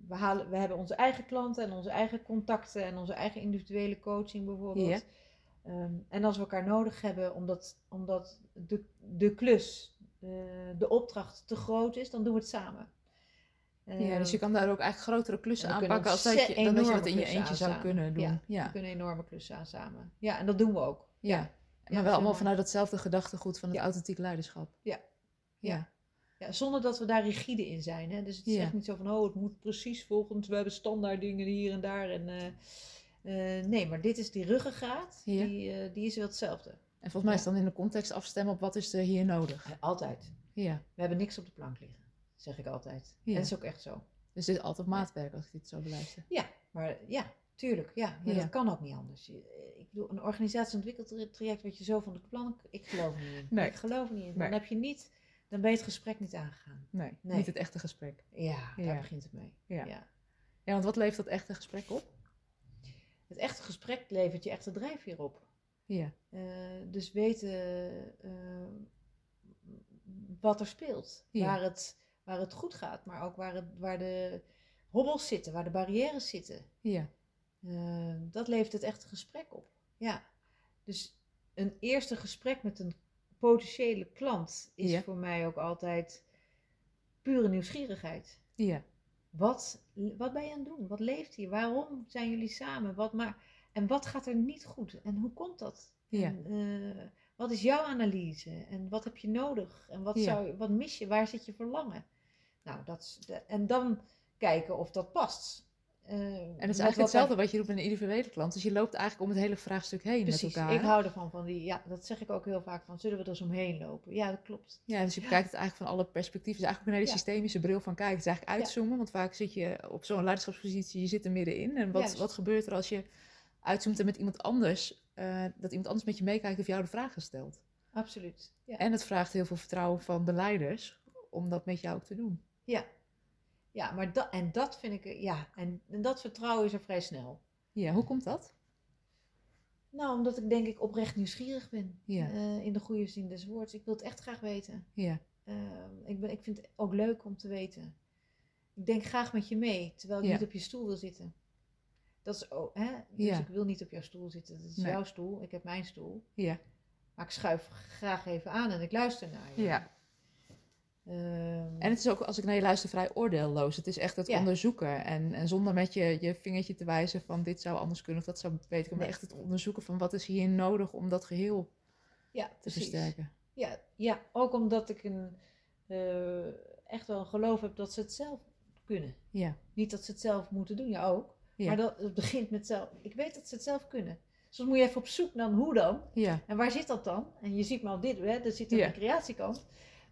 we, halen, we hebben onze eigen klanten en onze eigen contacten en onze eigen individuele coaching bijvoorbeeld. Ehm, en als we elkaar nodig hebben omdat, omdat de, de klus, eh, de opdracht te groot is, dan doen we het samen. Ja, dus je Ehm, kan daar ook eigenlijk grotere klussen aanpakken als dat je, dan dat je dat in je eentje zou kunnen doen. Ja. Ja, We kunnen enorme klussen aan samen. Ja, en dat doen we ook. ja. Ja. maar wel allemaal vanuit datzelfde gedachtegoed van het authentiek leiderschap. Ja. Ja. Ja, zonder dat we daar rigide in zijn. Hè? Dus het is echt niet zo van, oh, het moet precies volgens, we hebben standaard dingen hier en daar. En, eh, eh, nee, maar dit is die ruggengraat, die, eh, die is wel hetzelfde. En volgens mij is dan in de context afstemmen op wat is er hier nodig. Altijd. Ja, We hebben niks op de plank liggen, zeg ik altijd. Ja. En dat is ook echt zo. dus dit is altijd maatwerk als ik dit zo beluister. Ja, maar ja, tuurlijk. Ja, dat kan ook niet anders. Je- Ik bedoel, een organisatieontwikkeltraject wat je zo van de plank, ik geloof niet in. Nee. Ik geloof niet in. Nee. Dan heb je niet, dan ben je het gesprek niet aangegaan. Nee, Nee. niet het echte gesprek. Ja, daar begint het mee. Ja. ja. Ja, want wat levert dat echte gesprek op? Het echte gesprek levert je echt de drijfveer op. Ja, Eh, dus weten eh, wat er speelt. Ja. Waar, het, waar het goed gaat, maar ook waar, het, waar de hobbels zitten, waar de barrières zitten. ja, Eh, dat levert het echte gesprek op. Ja. Dus een eerste gesprek met een potentiële klant is Ja. voor mij ook altijd pure nieuwsgierigheid. ja, Wat, wat ben je aan het doen? Wat leeft hier? Waarom zijn jullie samen? Wat ma en wat gaat er niet goed? En hoe komt dat? ja, En, eh, wat is jouw analyse? En wat heb je nodig? En wat, Ja. zou, wat mis je? Waar zit je verlangen? Nou, dat en dan kijken of dat past. Eh, En het is eigenlijk hetzelfde wat je doet met een individuele klant. Dus je loopt eigenlijk om het hele vraagstuk heen Precies, met elkaar. ik hou ervan van die, ja, dat zeg ik ook heel vaak van, zullen we er eens omheen lopen? Ja, dat klopt. Ja, dus je bekijkt het eigenlijk van alle perspectieven. Is eigenlijk ook een hele Ja. systemische bril van kijken. Het is eigenlijk uitzoomen, want vaak zit je op zo'n leiderschapspositie, je zit er middenin. En wat, Juist. wat gebeurt er als je uitzoomt en met iemand anders, eh, dat iemand anders met je meekijkt of jou de vragen stelt? Absoluut. Ja, En het vraagt heel veel vertrouwen van de leiders om dat met jou ook te doen. Ja. ja maar dat, en dat vind ik, ja, en, en dat vertrouwen is er vrij snel. Ja, hoe komt dat? Nou, omdat ik denk ik oprecht nieuwsgierig ben. Ja. Eh, in de goede zin des woords. Ik wil het echt graag weten. Ja, Eh, ik, ben, ik vind het ook leuk om te weten. Ik denk graag met je mee, terwijl ik Ja. niet op je stoel wil zitten. Dat is ook, hè? Dus Ja. ik wil niet op jouw stoel zitten. Dat is Nee. jouw stoel, ik heb mijn stoel. ja, Maar ik schuif graag even aan en ik luister naar je. ja. Ehm, En het is ook, als ik naar je luister, vrij oordeelloos. Het is echt het Ja. onderzoeken. En, en zonder met je, je vingertje te wijzen van dit zou anders kunnen of dat zou beter kunnen. Maar echt het onderzoeken van wat is hier nodig om dat geheel ja, te precies. versterken. Ja, ja, ook omdat ik een, eh, echt wel een geloof heb dat ze het zelf kunnen. Ja. Niet dat ze het zelf moeten doen, ja ook. Ja. Maar dat, het begint met zelf. Ik weet dat ze het zelf kunnen. Soms moet je even op zoek naar hoe dan. Ja. En waar zit dat dan? En je ziet maar op dit, hè, er zit aan de creatiekant.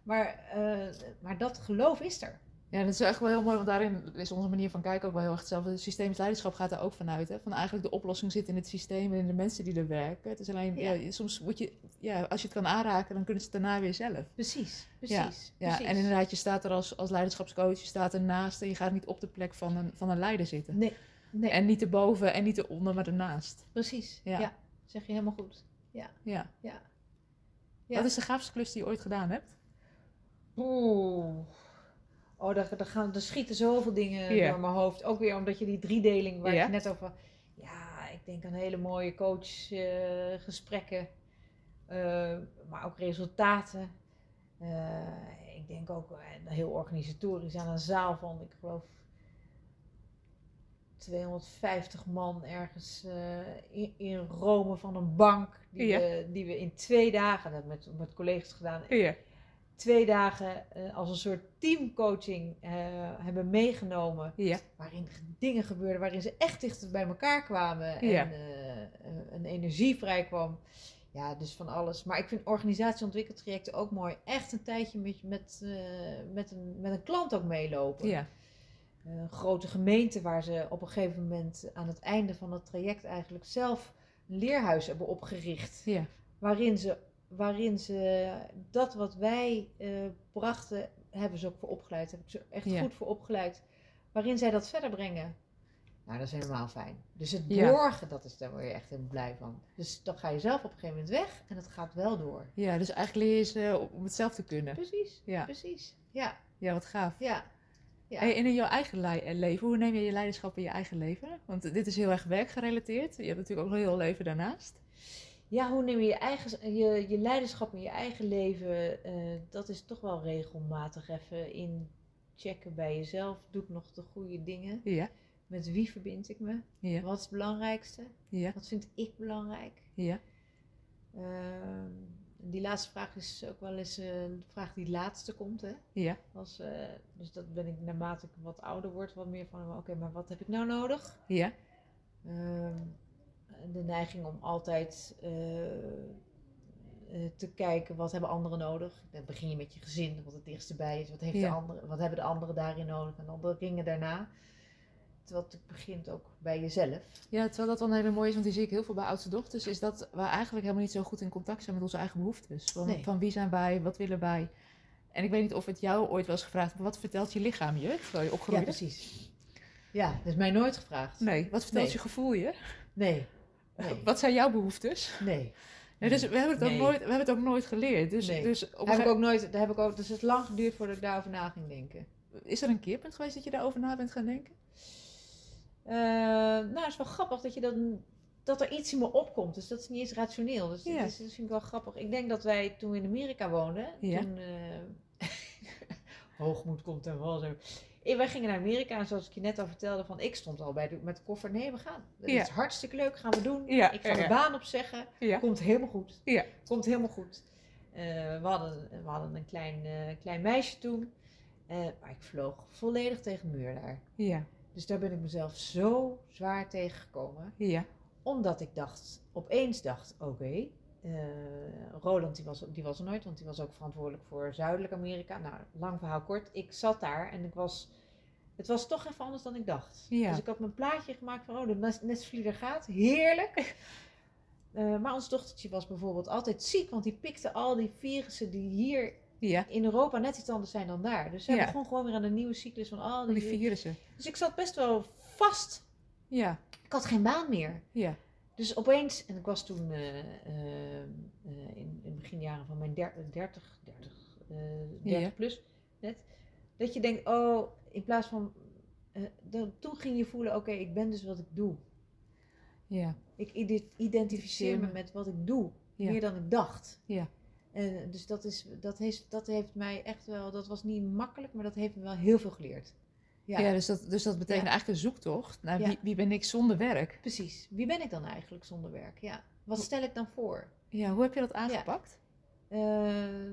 Maar, eh, maar dat geloof is er. Ja, dat is echt wel heel mooi, want daarin is onze manier van kijken ook wel heel erg hetzelfde. Het systemisch leiderschap gaat daar ook vanuit. Hè? Van eigenlijk de oplossing zit in het systeem en in de mensen die er werken. Het is alleen, ja. Ja. soms moet je, ja, als je het kan aanraken, dan kunnen ze het daarna weer zelf. Precies, precies. Ja, precies. en inderdaad, je staat er als, als leiderschapscoach, je staat ernaast en je gaat niet op de plek van een, van een leider zitten. Nee, nee En niet erboven en niet eronder, maar ernaast. precies. Ja. Ja. zeg je helemaal goed. Ja. Ja. Ja. Wat is de gaafste klus die je ooit gedaan hebt? Oeh. Oh, daar, daar, gaan, er schieten zoveel dingen door mijn hoofd. Ook weer omdat je die driedeling waar Ja. ik net over... Ja, ik denk aan hele mooie coachgesprekken. maar ook resultaten. Eh, ik denk ook eh, heel organisatorisch aan een zaal van, ik geloof... 250 man ergens eh, in, in Rome van een bank. Die, we, die we in twee dagen, dat met, met collega's gedaan, Ja. Twee dagen eh, als een soort teamcoaching eh, hebben meegenomen. Ja. Waarin dingen gebeurden, waarin ze echt dichter bij elkaar kwamen en eh, een energie vrij kwam. Ja, dus van alles. Maar ik vind organisatieontwikkeltrajecten ook mooi. Echt een tijdje met, met, met, een, met een klant ook meelopen. Ja. Een grote gemeente waar ze op een gegeven moment aan het einde van het traject eigenlijk zelf een leerhuis hebben opgericht Ja. waarin ze, waarin ze dat wat wij eh, brachten, hebben ze ook voor opgeleid. Heb ik ze echt Ja. goed voor opgeleid. Waarin zij dat verder brengen. Nou, dat is helemaal fijn. Dus het Ja. borgen, dat is, daar word je echt helemaal blij van. Dus dan ga je zelf op een gegeven moment weg en het gaat wel door. Ja, dus eigenlijk leer je ze om het zelf te kunnen. Precies, Ja. precies. Ja, Ja, wat gaaf. ja. ja. Hey, en in jouw eigen eh, leven, hoe neem je je leiderschap in je eigen leven? Want dit is heel erg werkgerelateerd. Je hebt natuurlijk ook nog een heel leven daarnaast. Ja, hoe neem je je, eigen, je, je leiderschap in je eigen leven? eh, dat is toch wel regelmatig even inchecken bij jezelf. Doe ik nog de goede dingen? Ja, Met wie verbind ik me? ja, Wat is het belangrijkste? ja, Wat vind ik belangrijk? ja. Ehm, die laatste vraag is ook wel eens eh, de vraag die laatste komt. Hè? Ja, Als, eh, dus dat ben ik naarmate ik wat ouder word, wat meer van, oké, maar wat heb ik nou nodig? ja, Ehm, de neiging om altijd eh, eh, te kijken wat hebben anderen nodig. Dan begin je met je gezin, wat het dichtst bij is. Wat, heeft de Ja. andere, wat hebben de anderen daarin nodig? En dan de ringen daarna. Terwijl het begint ook bij jezelf. ja. Terwijl dat wel een hele mooie is, want die zie ik heel veel bij oudste dochters, is dat we eigenlijk helemaal niet zo goed in contact zijn met onze eigen behoeftes. Van, Nee. van wie zijn wij, wat willen wij? En ik weet niet of het jou ooit eens gevraagd heeft, wat vertelt je lichaam je, terwijl je Ja, opgegroeid bent? precies. Ja, dat is mij nooit gevraagd. Nee, wat vertelt Nee. je gevoel je? Nee. Nee. Wat zijn jouw behoeftes? Nee. Nee, dus we hebben, het ook nooit, we hebben het ook nooit geleerd. Dus, Nee. dus op Heb ik ook nooit, daar heb ik ook, dus het is lang geduurd voordat ik daarover na ging denken. is er een keerpunt geweest dat je daarover na bent gaan denken? Eh, nou, het is wel grappig dat, je dan, dat er iets in me opkomt. Dus dat is niet eens rationeel. Dus Ja. dat, is, dat vind ik wel grappig. Ik denk dat wij toen we in Amerika woonden, Ja. toen... eh, hoogmoed komt en wel zo. Eh, Wij gingen naar Amerika en zoals ik je net al vertelde, van ik stond al bij de, met de koffer. Nee, we gaan. Dat Ja. is hartstikke leuk, gaan we doen. Ja, ik ga ja, de baan opzeggen. Komt helemaal goed. Ja. Komt helemaal goed. Eh, we, hadden, we hadden een klein, eh, klein meisje toen. Maar ik vloog volledig tegen de muur daar. Ja, Dus daar ben ik mezelf zo zwaar tegengekomen. ja, Omdat ik dacht, opeens dacht, oké, eh, Roland die was, die was er nooit, want die was ook verantwoordelijk voor Zuidelijk Amerika. Nou, lang verhaal kort. Ik zat daar en ik was, het was toch even anders dan ik dacht. Ja. Dus ik had mijn plaatje gemaakt van, oh, de nes- nestvlieger gaat, heerlijk. Eh, maar ons dochtertje was bijvoorbeeld altijd ziek, want die pikte al die virussen die hier ja. in Europa net iets anders zijn dan daar. Dus zij Ja. begon gewoon weer aan een nieuwe cyclus van al Al die, die virussen. Dus ik zat best wel vast. Ja, Ik had geen baan meer. ja, Dus opeens, en ik was toen eh, eh, eh, in, in beginjaren van mijn der- 30, 30, eh 30 Ja. plus net, dat je denkt, oh, in plaats van, dan, toen ging je voelen, oké, ik ben dus wat ik doe. ja, Ik ide- identificeer me met wat ik doe, Ja. meer dan ik dacht. Ja. En dus dat, is, dat, heeft, dat heeft mij echt wel, dat was niet makkelijk, maar dat heeft me wel heel veel geleerd. Ja. Ja, dus, dat, dus dat betekent Ja. eigenlijk een zoektocht naar Ja. wie, wie ben ik zonder werk. precies. Wie ben ik dan eigenlijk zonder werk? Ja. Wat stel ik dan voor? Ja, hoe heb je dat aangepakt? Ehm,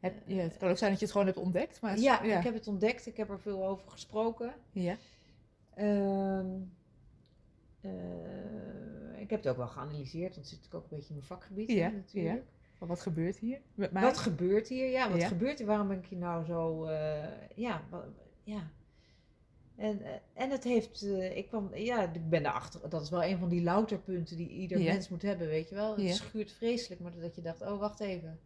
Heb, ja, het kan ook zijn dat je het gewoon hebt ontdekt. Maar het ja, ik heb het ontdekt. Ik heb er veel over gesproken. ja. Ehm, eh, ik heb het ook wel geanalyseerd, want het zit natuurlijk ook een beetje in mijn vakgebied. hè, Ja, natuurlijk. Maar wat gebeurt hier met mij? Wat gebeurt hier? Ja, wat Ja. gebeurt hier? Waarom ben ik hier nou zo... eh, ja, ja. En, eh, en het heeft... eh, ik, kwam, ja, ik ben daarachter. Dat is wel een van die louterpunten die ieder Ja. mens moet hebben, weet je wel. Het Ja. schuurt vreselijk, maar dat je dacht, oh, wacht even.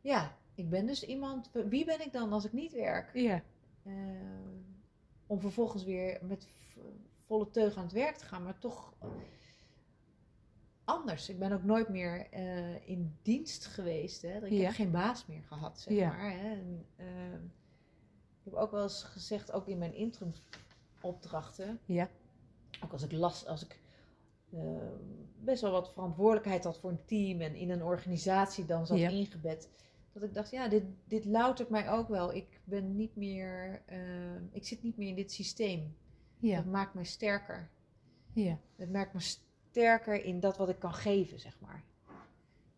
Ja, ik ben dus iemand... Wie ben ik dan als ik niet werk? Ja, Eh, om vervolgens weer met volle teug aan het werk te gaan, maar toch anders. Ik ben ook nooit meer in dienst geweest. Hè. Ik Ja. heb geen baas meer gehad, zeg Ja. maar. Hè. En, heb ook wel eens gezegd, ook in mijn interim opdrachten, ja, ook als ik las, als ik eh, best wel wat verantwoordelijkheid had voor een team en in een organisatie dan zat Ja. ingebed, dat ik dacht, ja, dit, dit loutert mij ook wel. Ik ben niet meer, eh, ik zit niet meer in dit systeem. ja, Dat maakt mij sterker. ja. Het maakt me sterker in dat wat ik kan geven, zeg maar.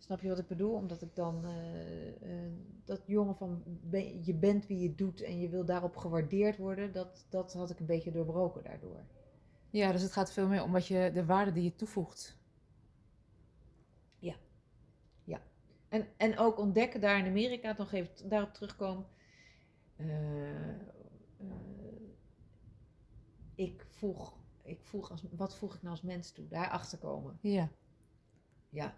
Snap je wat ik bedoel? Omdat ik dan eh, eh, dat jongen van ben- je bent wie je doet en je wil daarop gewaardeerd worden, dat, dat had ik een beetje doorbroken daardoor. Ja, dus het gaat veel meer om wat je, de waarde die je toevoegt. En, en ook ontdekken daar in Amerika, nog even daarop terugkomen. eh, ik vroeg, ik vroeg als, wat voeg ik nou als mens toe? Daarachter komen. Ja. Ja.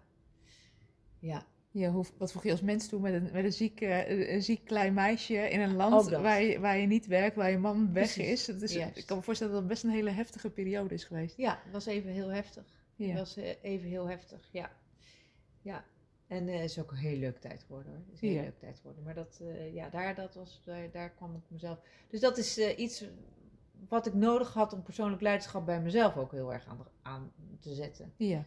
Ja. Ja, hoe, wat voeg je als mens toe met een, met een, ziek, eh, een ziek klein meisje in een land waar je, waar je niet werkt, waar je man weg Precies, is. Het is ik kan me voorstellen dat het best een hele heftige periode is geweest. Ja, het was even heel heftig. Het was eh, even heel heftig, ja. Ja. En het is ook een hele leuke tijd geworden hoor. Het is een hele Ja. leuke tijd geworden. Maar dat, eh, ja, daar, dat was, daar, daar kwam ik mezelf. Dus dat is eh, iets wat ik nodig had om persoonlijk leiderschap bij mezelf ook heel erg aan, aan te zetten. ja,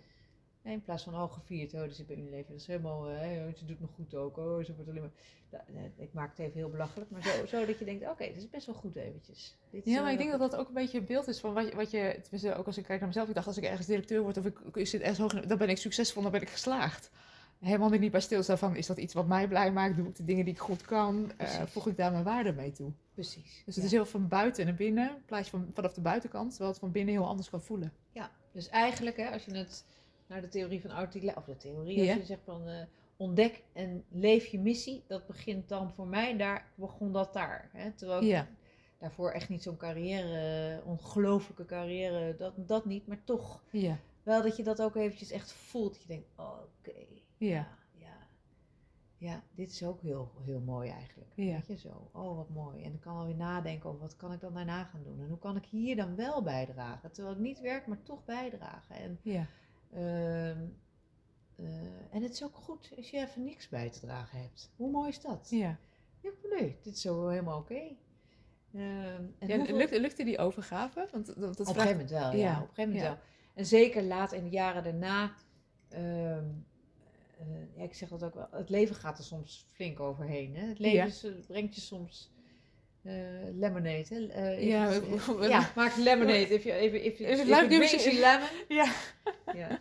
Ja, In plaats van, oh, gevierd, oh, dat zit bij Unilever. Dat is helemaal, eh, oh, ze doet nog goed ook, oh, ze wordt alleen maar... Eh, ik maak het even heel belachelijk, maar zo, zo dat je denkt, oké, dat is best wel goed eventjes. Dit ja eh, maar ik wel denk dat goed. dat ook een beetje een beeld is van wat je, wat je tenminste, ook als ik kijk naar mezelf, ik dacht als ik ergens directeur word of ik, ik zit ergens hoog, in- dan ben ik succesvol, dan ben ik geslaagd. Helemaal niet bij stilstaan van, is dat iets wat mij blij maakt? Doe ik de dingen die ik goed kan? Eh, voeg ik daar mijn waarde mee toe? Precies. Dus het ja. is heel van buiten naar binnen, in plaats van vanaf de buitenkant, terwijl het van binnen heel anders kan voelen. Ja, dus eigenlijk, hè, als je het naar de theorie van Artila, of de theorie, Ja. als je zegt van eh, ontdek en leef je missie, dat begint dan voor mij, daar begon dat daar. Hè, terwijl ik Ja, daarvoor echt niet zo'n carrière, ongelooflijke carrière, dat, dat niet, maar toch ja, wel dat je dat ook eventjes echt voelt. Dat je denkt, oké, Ja. ja, ja, ja, dit is ook heel, heel mooi eigenlijk. Ja. Weet je zo, oh wat mooi. En dan kan alweer nadenken over wat kan ik dan daarna gaan doen. En hoe kan ik hier dan wel bijdragen? Terwijl ik niet werk, maar toch bijdragen. En, ja, en het is ook goed als je even niks bij te dragen hebt. Hoe mooi is dat? ja. Ja, nee, dit is zo helemaal oké. Ehm, en ja hoeveel- lukte, lukte die overgave? Want dat, dat op een vraagt- gegeven moment wel, ja. Ja, Op een gegeven moment ja. wel. En zeker laat in de jaren daarna. ehm, eh, ja, ik zeg dat ook wel. Het leven gaat er soms flink overheen. Hè? Het leven is, eh, brengt je soms eh, lemonade. Hè? Eh, Ja, maak lemonade. If you, if, if, you lemon. Ja. Ja.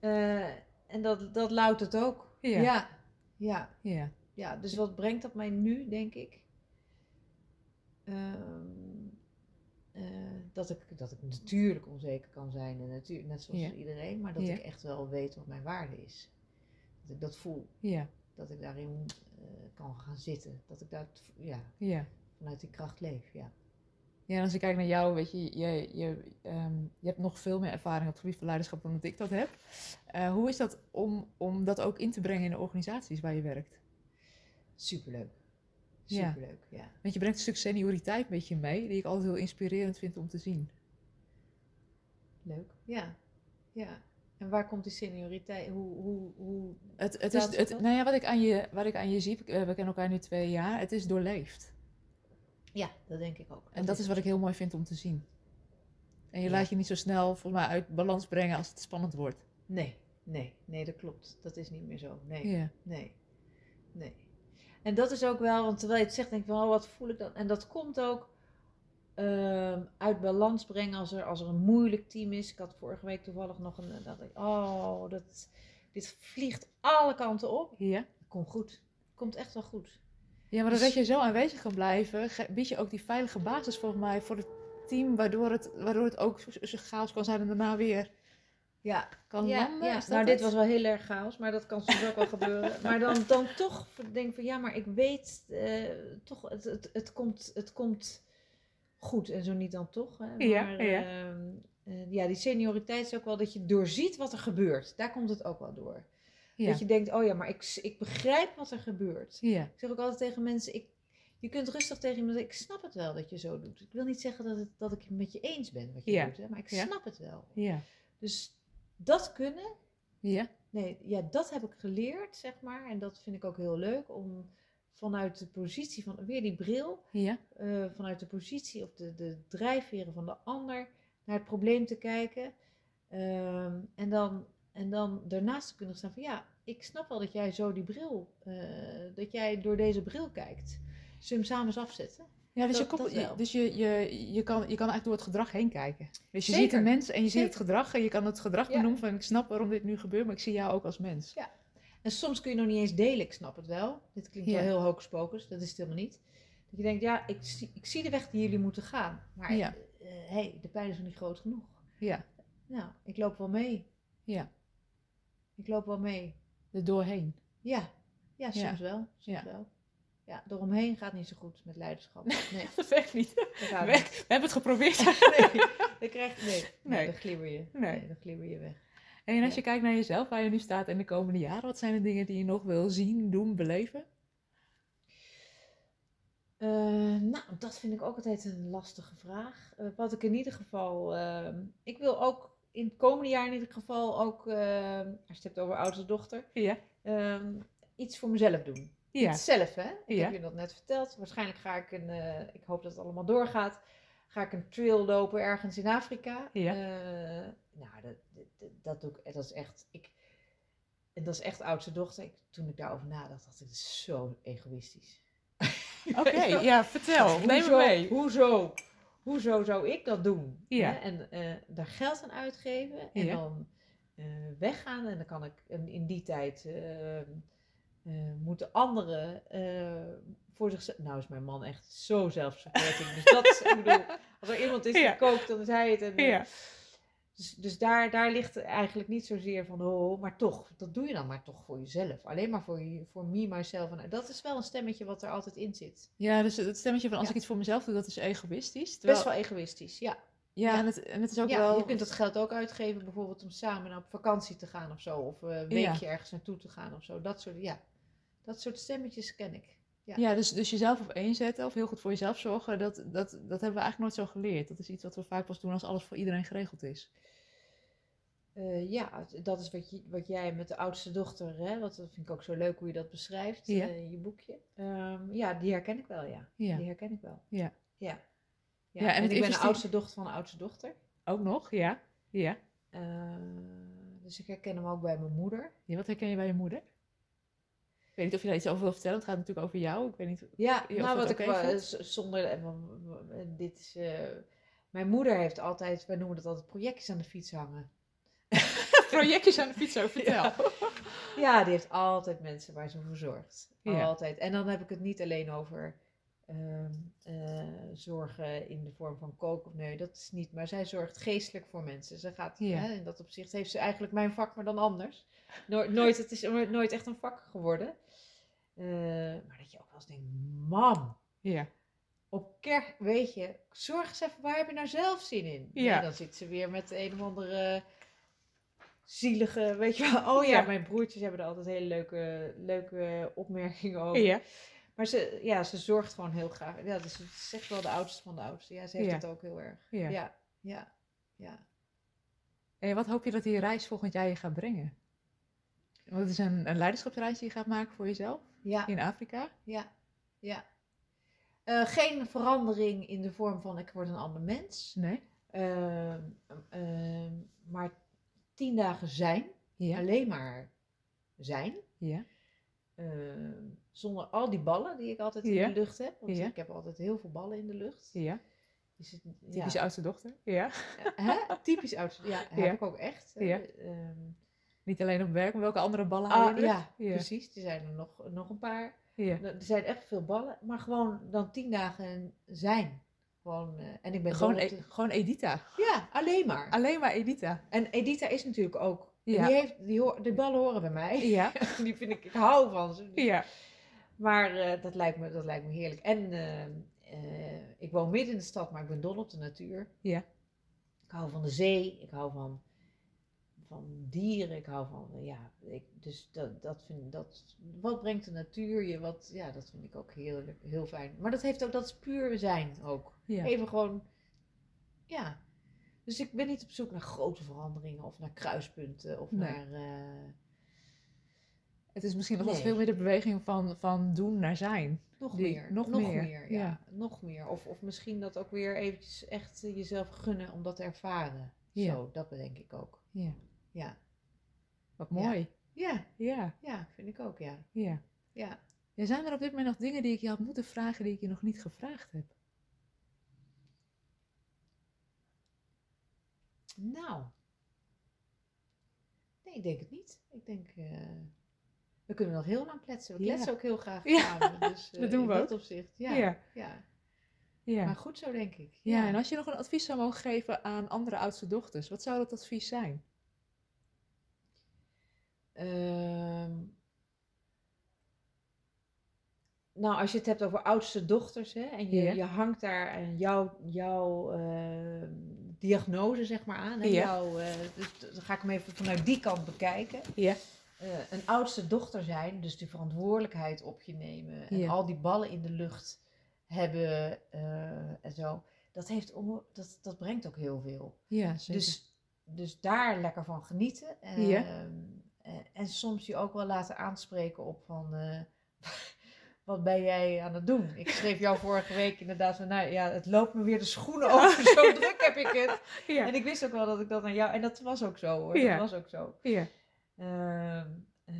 Eh, en dat, dat loudt het ook. Ja. ja. Ja, Ja, dus wat brengt dat mij nu, denk ik? Ehm, eh, dat, ik, dat ik natuurlijk onzeker kan zijn, en net zoals Ja. iedereen, maar dat Ja. ik echt wel weet wat mijn waarde is. Dat ik dat voel, ja, dat ik daarin eh, kan gaan zitten, dat ik daar ja, ja. vanuit die kracht leef. Ja. Ja, en als ik kijk naar jou, weet je, je, je, ehm, je hebt nog veel meer ervaring op het gebied van leiderschap dan dat ik dat heb. Eh, hoe is dat om, om dat ook in te brengen in de organisaties waar je werkt? Superleuk. Ja. Superleuk, ja. Want je brengt een stuk senioriteit met je mee, die ik altijd heel inspirerend vind om te zien. Leuk. Ja, ja. En waar komt die senioriteit? Hoe, hoe, hoe... Het, het is, het, nou ja, wat ik aan je, wat ik aan je zie, eh, we kennen elkaar nu twee jaar, het is doorleefd. Ja, dat denk ik ook. En dat is wat ik heel mooi vind om te zien. En je Ja. laat je niet zo snel volgens mij uit balans brengen als het spannend wordt. Nee, nee, nee, dat klopt. Dat is niet meer zo. Nee. Ja, Nee, nee. En dat is ook wel, want terwijl je het zegt, denk ik van, oh, wat voel ik dan? En dat komt ook ehm, uit balans brengen als er, als er een moeilijk team is. Ik had vorige week toevallig nog een, dat ik, oh, dat, dit vliegt alle kanten op. Ja. Komt goed. Komt echt wel goed. Ja, maar Dus- doordat je zo aanwezig kan blijven, bied je ook die veilige basis volgens mij voor het team, waardoor het, waardoor het ook chaos kan zijn en daarna weer Ja, kan ja, landen. ja. Dat nou dit was wel heel erg chaos, maar dat kan soms ook wel gebeuren. Maar dan, dan toch denk ik van ja, maar ik weet eh, toch, het, het, het, komt, het komt goed en zo niet dan toch. Hè? Ja, Maar, ja. ehm, eh, ja, die senioriteit is ook wel dat je doorziet wat er gebeurt. Daar komt het ook wel door. Ja. Dat je denkt, oh ja, maar ik, ik begrijp wat er gebeurt. Ja. Ik zeg ook altijd tegen mensen, ik, je kunt rustig tegen iemand zeggen, ik snap het wel dat je zo doet. Ik wil niet zeggen dat, het, dat ik het met je eens ben wat je Ja. doet, hè, maar ik Ja. snap het wel. Ja. Dus dat kunnen, Ja. nee, ja, dat heb ik geleerd, zeg maar. En dat vind ik ook heel leuk, om vanuit de positie van, weer die bril, Ja. eh, vanuit de positie of de, de drijfveren van de ander naar het probleem te kijken. Ehm, en, dan, en dan daarnaast te kunnen staan van ja, ik snap wel dat jij zo die bril, eh, dat jij door deze bril kijkt. Zullen we hem samen eens afzetten? Ja, dus, Dat- je, dus je, je, je, kan, je kan eigenlijk door het gedrag heen kijken. Dus je Zeker. ziet een mens en je ziet het gedrag en je kan het gedrag Ja. benoemen van ik snap waarom dit nu gebeurt, maar ik zie jou ook als mens. En soms kun je nog niet eens delen, ik snap het wel. Dit klinkt Ja. wel heel hocus pocus, dat is het helemaal niet. Dat je denkt, ja, ik zie, ik zie de weg die jullie moeten gaan. Maar Ja. eh, hey, de pijn is nog niet groot genoeg. Ja, Nou, ik loop wel mee. ja. Ik loop wel mee. Er doorheen. Ja, ja soms Ja. wel. Soms Ja. wel. Ja, eromheen gaat niet zo goed met leiderschap. Nee, Dat werkt niet. dat We, niet. we hebben het geprobeerd. Nee, dan krijg je, nee, nee. Nee. dan glibber je. Nee. Nee, dan glibber je weg. En als je kijkt naar jezelf, waar je nu staat in de komende jaren, wat zijn de dingen die je nog wil zien, doen, beleven? Eh, nou, dat vind ik ook altijd een lastige vraag. Eh, wat ik in ieder geval. ehm, ik wil ook in het komende jaar in ieder geval ook. ehm, als je het hebt over oudste dochter. Ja. ehm, iets voor mezelf doen. Ja. Iets zelf, hè? Ik Ja. heb je dat net verteld. Waarschijnlijk ga ik een. eh, ik hoop dat het allemaal doorgaat. Ga ik een trail lopen ergens in Afrika. Ja. Nou, dat, dat, dat doe ik. Dat is echt. Ik, en dat is echt oudste dochter. Ik, toen ik daarover nadacht, dacht ik, dit is zo egoïstisch. Oké, ja, vertel. Neem me hoezo, mee. Hoezo, hoezo zou ik dat doen? Ja. Hè? En eh, daar geld aan uitgeven en Ja. dan eh, weggaan. En dan kan ik en in die tijd eh, moeten anderen voor zichzelf. Nou is mijn man echt zo zelfsupporting. dus dat is, ik bedoel, als er iemand is die Ja. kookt, dan is hij het. En, Ja. Dus, dus daar, daar ligt eigenlijk niet zozeer van, oh, maar toch, dat doe je dan maar toch voor jezelf. Alleen maar voor, je, voor me, myself. En dat is wel een stemmetje wat er altijd in zit. ja, dus het stemmetje van als Ja. ik iets voor mezelf doe, dat is egoïstisch. Terwijl- Best wel egoïstisch, ja. Ja, ja. En, het, en het is ook ja, wel... je kunt dat geld ook uitgeven, bijvoorbeeld om samen op vakantie te gaan of zo. Of eh, een weekje ergens naartoe te gaan of zo. Dat soort, ja. Dat soort stemmetjes ken ik. Ja. Ja, dus, dus jezelf op één zetten of heel goed voor jezelf zorgen, dat, dat, dat hebben we eigenlijk nooit zo geleerd. Dat is iets wat we vaak pas doen als alles voor iedereen geregeld is. Eh, ja, dat is wat, je, wat jij met de oudste dochter, hè, wat, dat vind ik ook zo leuk hoe je dat beschrijft Ja. eh, in je boekje. Ehm, ja, die herken ik wel, ja. Ja. Die herken ik wel. Ja. Ja, Ja, en, ik ben de oudste dochter van de oudste dochter. Ook nog, ja. Ja. Eh, dus ik herken hem ook bij mijn moeder. ja wat herken je bij je moeder? Ik weet niet of je daar iets over wil vertellen. Het gaat natuurlijk over jou. Ik weet niet. Ja, nou wat ik wel- z- zonder w- dit is. eh, mijn moeder heeft altijd, wij noemen dat altijd projectjes aan de fiets hangen. Projectjes aan de fiets over, vertel. Ja. Ja, die heeft altijd mensen waar ze voor zorgt. Ja. Altijd. En dan heb ik het niet alleen over ehm, eh, zorgen in de vorm van koken. of Nee, dat is niet. Maar zij zorgt geestelijk voor mensen. Ze gaat, Ja. hè, in dat opzicht heeft ze eigenlijk mijn vak, maar dan anders. Nooit, nooit, het is nooit echt een vak geworden. Eh, maar dat je ook wel eens denkt, mam, Ja. op kerk, weet je, zorg eens even, waar heb je nou zelf zin in? Ja. Nee, dan zit ze weer met een of andere zielige, weet je wel. Oh ja, Ja. mijn broertjes hebben er altijd hele leuke, leuke opmerkingen over. Ja. Maar ze, ja, ze zorgt gewoon heel graag. Ja, dus ze is echt wel de oudste van de oudste. Ja, ze heeft Ja. het ook heel erg. Ja. ja, ja. ja. En wat hoop je dat die reis volgend jaar je gaat brengen? Want het is een, een leiderschapsreis die je gaat maken voor jezelf ja. in Afrika. Ja, ja. Eh, geen verandering in de vorm van ik word een ander mens. Nee? Ehm, ehm, maar tien dagen zijn. Ja. Alleen maar zijn. Ja. Ehm, zonder al die ballen die ik altijd Ja. in de lucht heb. Want ik heb altijd heel veel ballen in de lucht. Ja. Is het, ja. Typische oudste dochter. Ja. Hè? Typisch oud. Ja, heb ik ook echt. Ja. Niet alleen op werk, maar welke andere ballen hou je Ah, de ja, ja. precies. Er zijn er nog, nog een paar. Ja. Er zijn echt veel ballen, maar gewoon dan tien dagen zijn. Gewoon, eh, en ik ben Gewoon, E- de- gewoon Edita. Ja, alleen maar. Alleen maar Edita. En Edita is natuurlijk ook. Ja. Die heeft, die hoor, de ballen horen bij mij. Ja. Die vind ik, ik hou van ze. Ja. Maar eh, dat, lijkt me, dat lijkt me heerlijk. En eh, ik woon midden in de stad, maar ik ben dol op de natuur. Ja. Ik hou van de zee, ik hou van, van dieren, ik hou van, ja, ik, dus dat, dat vind dat, wat brengt de natuur je, wat, ja, dat vind ik ook heerlijk, heel fijn. Maar dat heeft ook, dat is puur zijn ook. Ja. Even gewoon, ja. Dus ik ben niet op zoek naar grote veranderingen of naar kruispunten of Nee. naar, eh, Het is misschien nog Nee. veel meer de beweging van, van doen naar zijn. Nog Die- meer. nog Nog, meer, meer. ja. ja. Nog meer. Of, of misschien dat ook weer eventjes echt jezelf gunnen om dat te ervaren. Ja. Zo, dat bedenk ik ook. Ja. Ja. Wat mooi. Ja, Ja. ja, vind ik ook, ja. Ja. Ja. Ja, zijn er op dit moment nog dingen die ik je had moeten vragen die ik je nog niet gevraagd heb? Nou. Nee, ik denk het niet. Ik denk, eh, we kunnen nog heel lang kletsen. We Ja. kletsen ook heel graag Ja, samen. Dus, eh, dat doen in we dat ook. opzicht. Ja. Ja. Ja. Ja. Maar goed zo, denk ik. ja, en als je nog een advies zou mogen geven aan andere oudste dochters, wat zou dat advies zijn? Ehm, nou, als je het hebt over oudste dochters, hè, en je, je hangt daar aan jouw, jouw ehm, diagnose, zeg maar, aan. Jouw, eh, dus dan ga ik hem even vanuit die kant bekijken. Ja. Eh, een oudste dochter zijn, dus die verantwoordelijkheid op je nemen en al die ballen in de lucht hebben eh, en zo, dat, heeft, om- dat, dat brengt ook heel veel. Ja, zeker. Dus, dus daar lekker van genieten. Ja. Eh, en soms je ook wel laten aanspreken op van... eh, wat ben jij aan het doen? Ik schreef jou vorige week inderdaad van... Nou ja, het loopt me weer de schoenen over. Zo druk heb ik het. ja. En ik wist ook wel dat ik dat aan jou... En dat was ook zo hoor. Ja. Dat was ook zo. ja. Ehm, eh,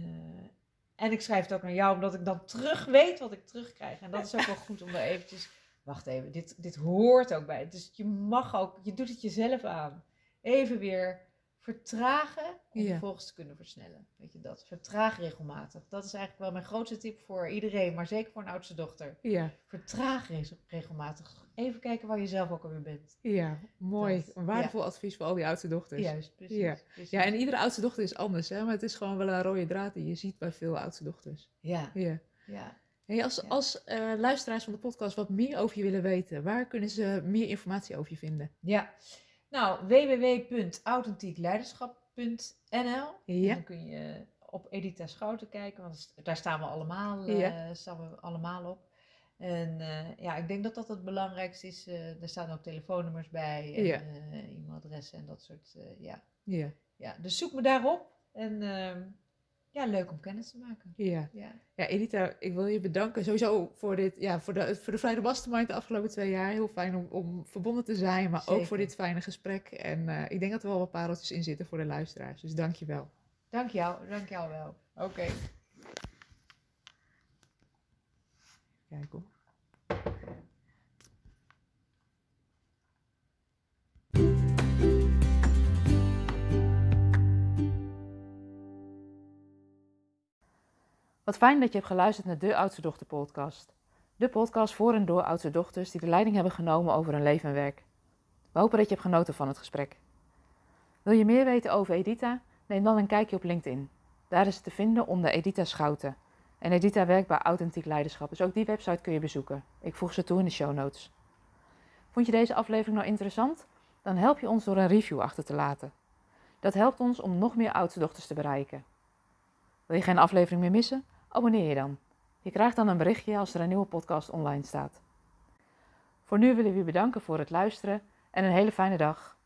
en ik schrijf het ook naar jou omdat ik dan terug weet wat ik terugkrijg. En dat is ook wel goed om er eventjes... Wacht even, dit, dit hoort ook bij. Dus je mag ook... Je doet het jezelf aan. Even weer vertragen om vervolgens te kunnen versnellen. Weet je dat? Vertraag regelmatig. Dat is eigenlijk wel mijn grootste tip voor iedereen, maar zeker voor een oudste dochter. Ja. Vertraag re- regelmatig. Even kijken waar je zelf ook alweer bent. Ja, mooi. Dat, een waardevol advies voor al die oudste dochters. Juist, precies. Ja. precies. Ja, en iedere oudste dochter is anders, hè? maar het is gewoon wel een rode draad die je ziet bij veel oudste dochters. ja, Ja. ja. Hey, als Ja. als eh, luisteraars van de podcast wat meer over je willen weten, waar kunnen ze meer informatie over je vinden? Ja, nou, www.authentiekleiderschap.nl. Ja. Dan kun je op Edita Schouten kijken, want daar staan we allemaal, eh, staan we allemaal op. En eh, ja, ik denk dat dat het belangrijkste is. eh, er staan ook telefoonnummers bij en Ja. e-mailadressen en dat soort, ja. Ja, ja. Dus zoek me daarop en ehm, ja, leuk om kennis te maken. ja. Ja, Ja, Edita, ik wil je bedanken sowieso voor, dit, ja, voor, de, voor de Vrijde Mastermind de afgelopen twee jaar. Heel fijn om, om verbonden te zijn, maar ook voor dit fijne gesprek. En eh, ik denk dat er wel wat pareltjes in zitten voor de luisteraars, dus dank je wel. dank jou, dank jou wel. Oké. Kijk hoor. Wat fijn dat je hebt geluisterd naar de Oudste Dochter podcast. De podcast voor en door oudste dochters die de leiding hebben genomen over hun leven en werk. We hopen dat je hebt genoten van het gesprek. Wil je meer weten over Edita? Neem dan een kijkje op LinkedIn. Daar is het te vinden onder Edita Schouten. En Edita werkt bij Authentiek Leiderschap, dus ook die website kun je bezoeken. Ik voeg ze toe in de show notes. Vond je deze aflevering nou interessant? Dan help je ons door een review achter te laten. Dat helpt ons om nog meer oudste dochters te bereiken. Wil je geen aflevering meer missen? Abonneer je dan. Je krijgt dan een berichtje als er een nieuwe podcast online staat. Voor nu willen we u bedanken voor het luisteren en een hele fijne dag.